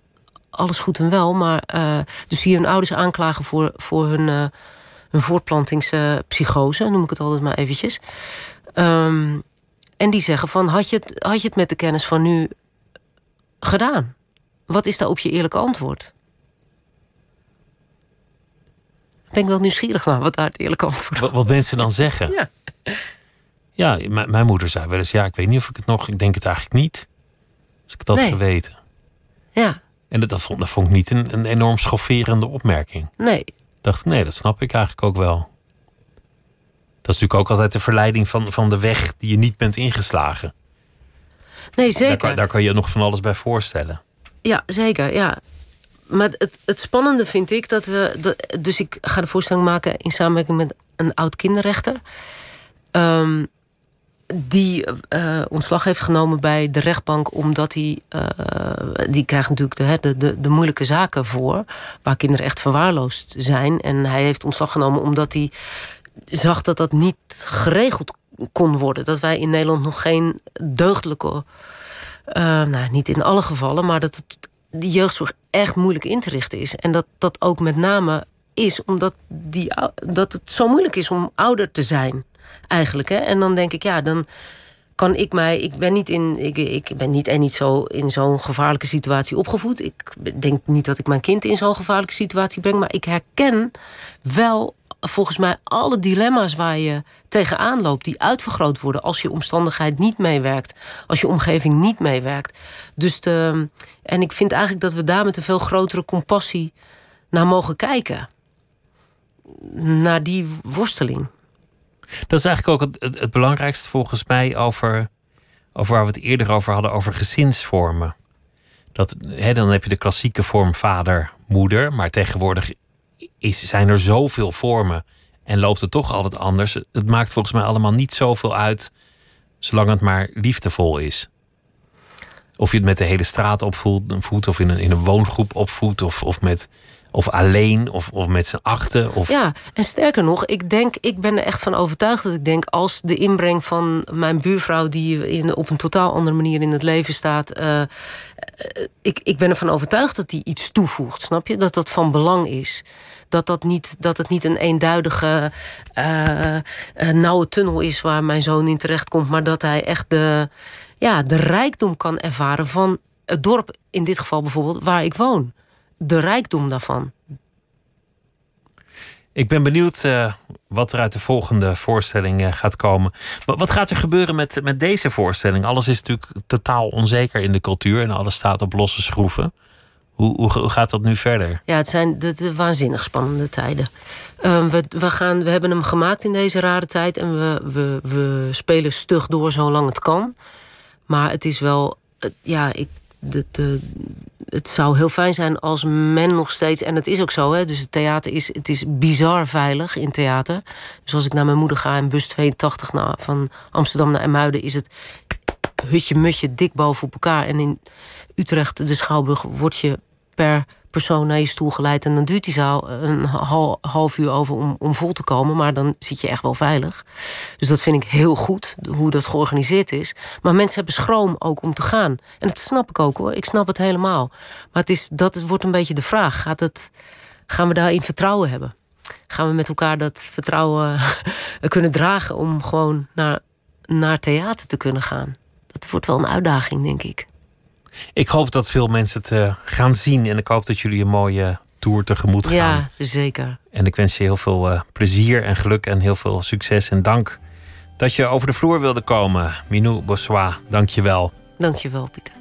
alles goed en wel, maar eh, dus die hun ouders aanklagen voor, voor hun, eh, hun voortplantingspsychose, noem ik het altijd maar eventjes. Ehm, en die zeggen van, had je, het, had je het met de kennis van nu gedaan? Wat is daar op je eerlijke antwoord? Ben ik wel nieuwsgierig naar wat daar het eerlijke antwoord Wat, wat mensen dan zeggen. Ja. Ja, mijn moeder zei wel eens: ja, ik weet niet of ik het nog. Ik denk het eigenlijk niet. Als ik het had Nee. geweten. Ja, En dat, dat, vond, dat vond ik niet een, een enorm schofferende opmerking. nee. Dacht ik, nee, dat snap ik eigenlijk ook wel. Dat is natuurlijk ook altijd de verleiding van, van de weg die je niet bent ingeslagen. Nee, zeker. daar kan je nog van alles bij voorstellen. Ja, zeker, ja. Maar het, het spannende vind ik dat we... dat- dus ik ga de voorstelling maken in samenwerking met een oud kinderrechter... Ehm, die eh, ontslag heeft genomen bij de rechtbank... omdat hij... eh, die krijgt natuurlijk de, de, de, moeilijke zaken voor... waar kinderen echt verwaarloosd zijn. En hij heeft ontslag genomen omdat hij zag dat dat niet geregeld kon worden. Dat wij in Nederland nog geen deugdelijke eh, nou, niet in alle gevallen, maar dat het, die jeugdzorg echt moeilijk in te richten is. En dat dat ook met name is omdat die, dat het zo moeilijk is om ouder te zijn, eigenlijk. Hè? En dan denk ik, ja, dan kan ik mij. Ik ben niet, in, ik, ik ben niet en niet zo in zo'n gevaarlijke situatie opgevoed. Ik denk niet dat ik mijn kind in zo'n gevaarlijke situatie breng, maar ik herken wel volgens mij alle dilemma's waar je tegenaan loopt, die uitvergroot worden als je omstandigheid niet meewerkt, als je omgeving niet meewerkt. Dus de, en ik vind eigenlijk dat we daar met een veel grotere compassie naar mogen kijken. Naar die worsteling. Dat is eigenlijk ook het, het, belangrijkste volgens mij over, over waar we het eerder over hadden, over gezinsvormen. Dat, hè, dan heb je de klassieke vorm vader, moeder, maar tegenwoordig is, zijn er zoveel vormen en loopt het toch altijd anders. Het maakt volgens mij allemaal niet zoveel uit, zolang het maar liefdevol is. Of je het met de hele straat opvoedt, voedt, of in een, in een woongroep opvoedt, of, of, met, of alleen, of, of met z'n achten. Of, Ja, en sterker nog, ik denk, ik ben er echt van overtuigd dat ik denk, als de inbreng van mijn buurvrouw, die in, op een totaal andere manier in het leven staat, eh, eh, ik, ik ben ervan overtuigd dat die iets toevoegt, snap je? Dat dat van belang is. Dat, dat, niet, dat het niet een eenduidige eh, nauwe tunnel is waar mijn zoon in terecht komt, maar dat hij echt de, ja, de rijkdom kan ervaren van het dorp, in dit geval bijvoorbeeld, waar ik woon. De rijkdom daarvan. Ik ben benieuwd eh, wat er uit de volgende voorstelling eh, gaat komen. Wat, wat gaat er gebeuren met, met deze voorstelling? Alles is natuurlijk totaal onzeker in de cultuur en alles staat op losse schroeven. Hoe, hoe, hoe gaat dat nu verder? Ja, het zijn de, de waanzinnig spannende tijden. Ehm, we, we, gaan, we hebben hem gemaakt in deze rare tijd en we, we, we spelen stug door zolang het kan. Maar het is wel, ja, ik, het zou heel fijn zijn als men nog steeds, en het is ook zo, hè, dus het theater is, het is bizar veilig in theater. Dus als ik naar mijn moeder ga in bus 82 naar, van Amsterdam naar Emuiden, is het hutje mutje dik boven op elkaar. En in Utrecht, de Schouwburg, word je per persoon naar je stoel geleid. En dan duurt die zaal een hal- half uur over om, om vol te komen. Maar dan zit je echt wel veilig. Dus dat vind ik heel goed, hoe dat georganiseerd is. Maar mensen hebben schroom ook om te gaan. En dat snap ik ook hoor. Ik snap het helemaal. Maar het is, dat wordt een beetje de vraag. Gaat het, gaan we daarin vertrouwen hebben? Gaan we met elkaar dat vertrouwen kunnen dragen om gewoon naar, naar theater te kunnen gaan? Dat wordt wel een uitdaging, denk ik. Ik hoop dat veel mensen het eh, gaan zien en ik hoop dat jullie een mooie tour tegemoet gaan. Ja, zeker. En ik wens je heel veel eh, plezier en geluk en heel veel succes en dank dat je over de vloer wilde komen. Minou Bossois, dank je wel. Dankjewel, Pieter.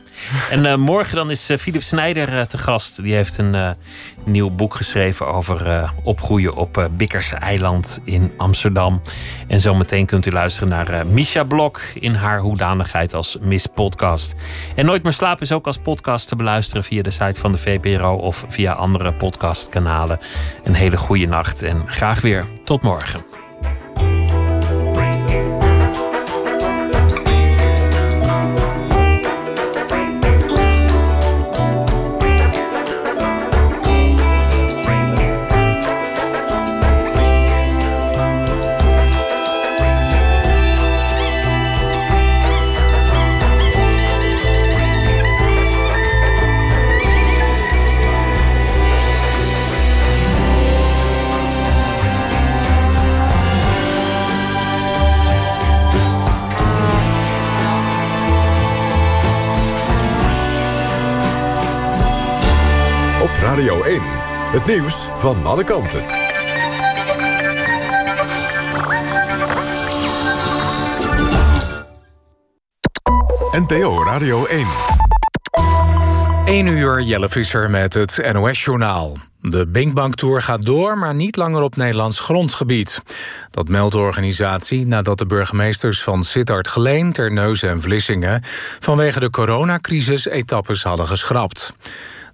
En eh, morgen dan is eh, Philip Snijder eh, te gast. Die heeft een nieuw boek geschreven over opgroeien op Bikkerse eiland in Amsterdam. En zometeen kunt u luisteren naar Misha Blok in haar hoedanigheid als Miss Podcast. En Nooit meer slapen is ook als podcast te beluisteren via de site van de VPRO of via andere podcastkanalen. Een hele goede nacht en graag weer tot morgen. Radio 1. Het nieuws van alle kanten. NPO Radio 1. 1 uur Jelle Visser met het NOS-journaal. De Binkbank Tour gaat door, maar niet langer op Nederlands grondgebied. Dat meldt de organisatie nadat de burgemeesters van Sittard Geleen, Terneuzen en Vlissingen vanwege de coronacrisis etappes hadden geschrapt.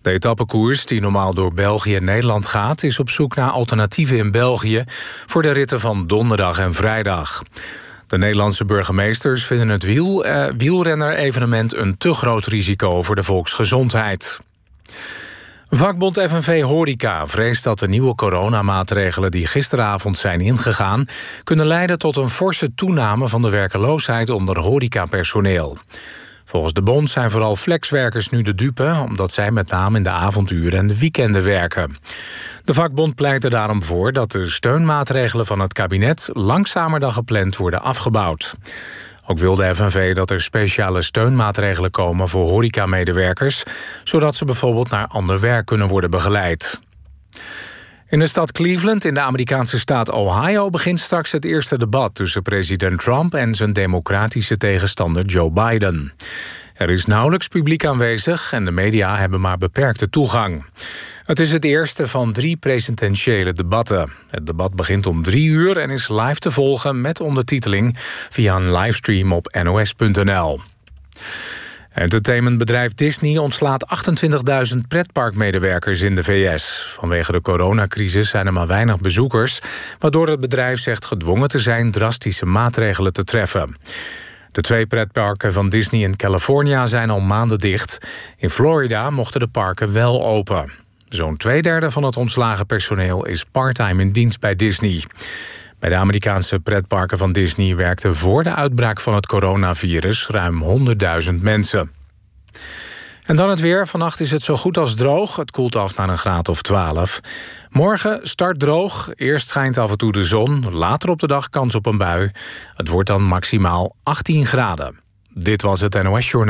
De etappekoers, die normaal door België en Nederland gaat, is op zoek naar alternatieven in België voor de ritten van donderdag en vrijdag. De Nederlandse burgemeesters vinden het wiel, eh, wielrenner-evenement een te groot risico voor de volksgezondheid. Vakbond FNV Horeca vreest dat de nieuwe coronamaatregelen die gisteravond zijn ingegaan, kunnen leiden tot een forse toename van de werkeloosheid onder horecapersoneel. Volgens de bond zijn vooral flexwerkers nu de dupe, omdat zij met name in de avonduren en de weekenden werken. De vakbond pleit er daarom voor dat de steunmaatregelen van het kabinet langzamer dan gepland worden afgebouwd. Ook wil de FNV dat er speciale steunmaatregelen komen voor horecamedewerkers, zodat ze bijvoorbeeld naar ander werk kunnen worden begeleid. In de stad Cleveland in de Amerikaanse staat Ohio begint straks het eerste debat tussen president Trump en zijn democratische tegenstander Joe Biden. Er is nauwelijks publiek aanwezig en de media hebben maar beperkte toegang. Het is het eerste van drie presidentiële debatten. Het debat begint om drie uur en is live te volgen met ondertiteling via een livestream op nos.nl. Entertainmentbedrijf Disney ontslaat 28.000 pretparkmedewerkers in de VS. Vanwege de coronacrisis zijn er maar weinig bezoekers... waardoor het bedrijf zegt gedwongen te zijn drastische maatregelen te treffen. De twee pretparken van Disney in California zijn al maanden dicht. In Florida mochten de parken wel open. Zo'n twee derde van het ontslagen personeel is parttime in dienst bij Disney. Bij de Amerikaanse pretparken van Disney werkten voor de uitbraak van het coronavirus ruim 100.000 mensen. En dan het weer. Vannacht is het zo goed als droog. Het koelt af naar een graad of 12. Morgen start droog. Eerst schijnt af en toe de zon. Later op de dag kans op een bui. Het wordt dan maximaal 18 graden. Dit was het NOS Journaal.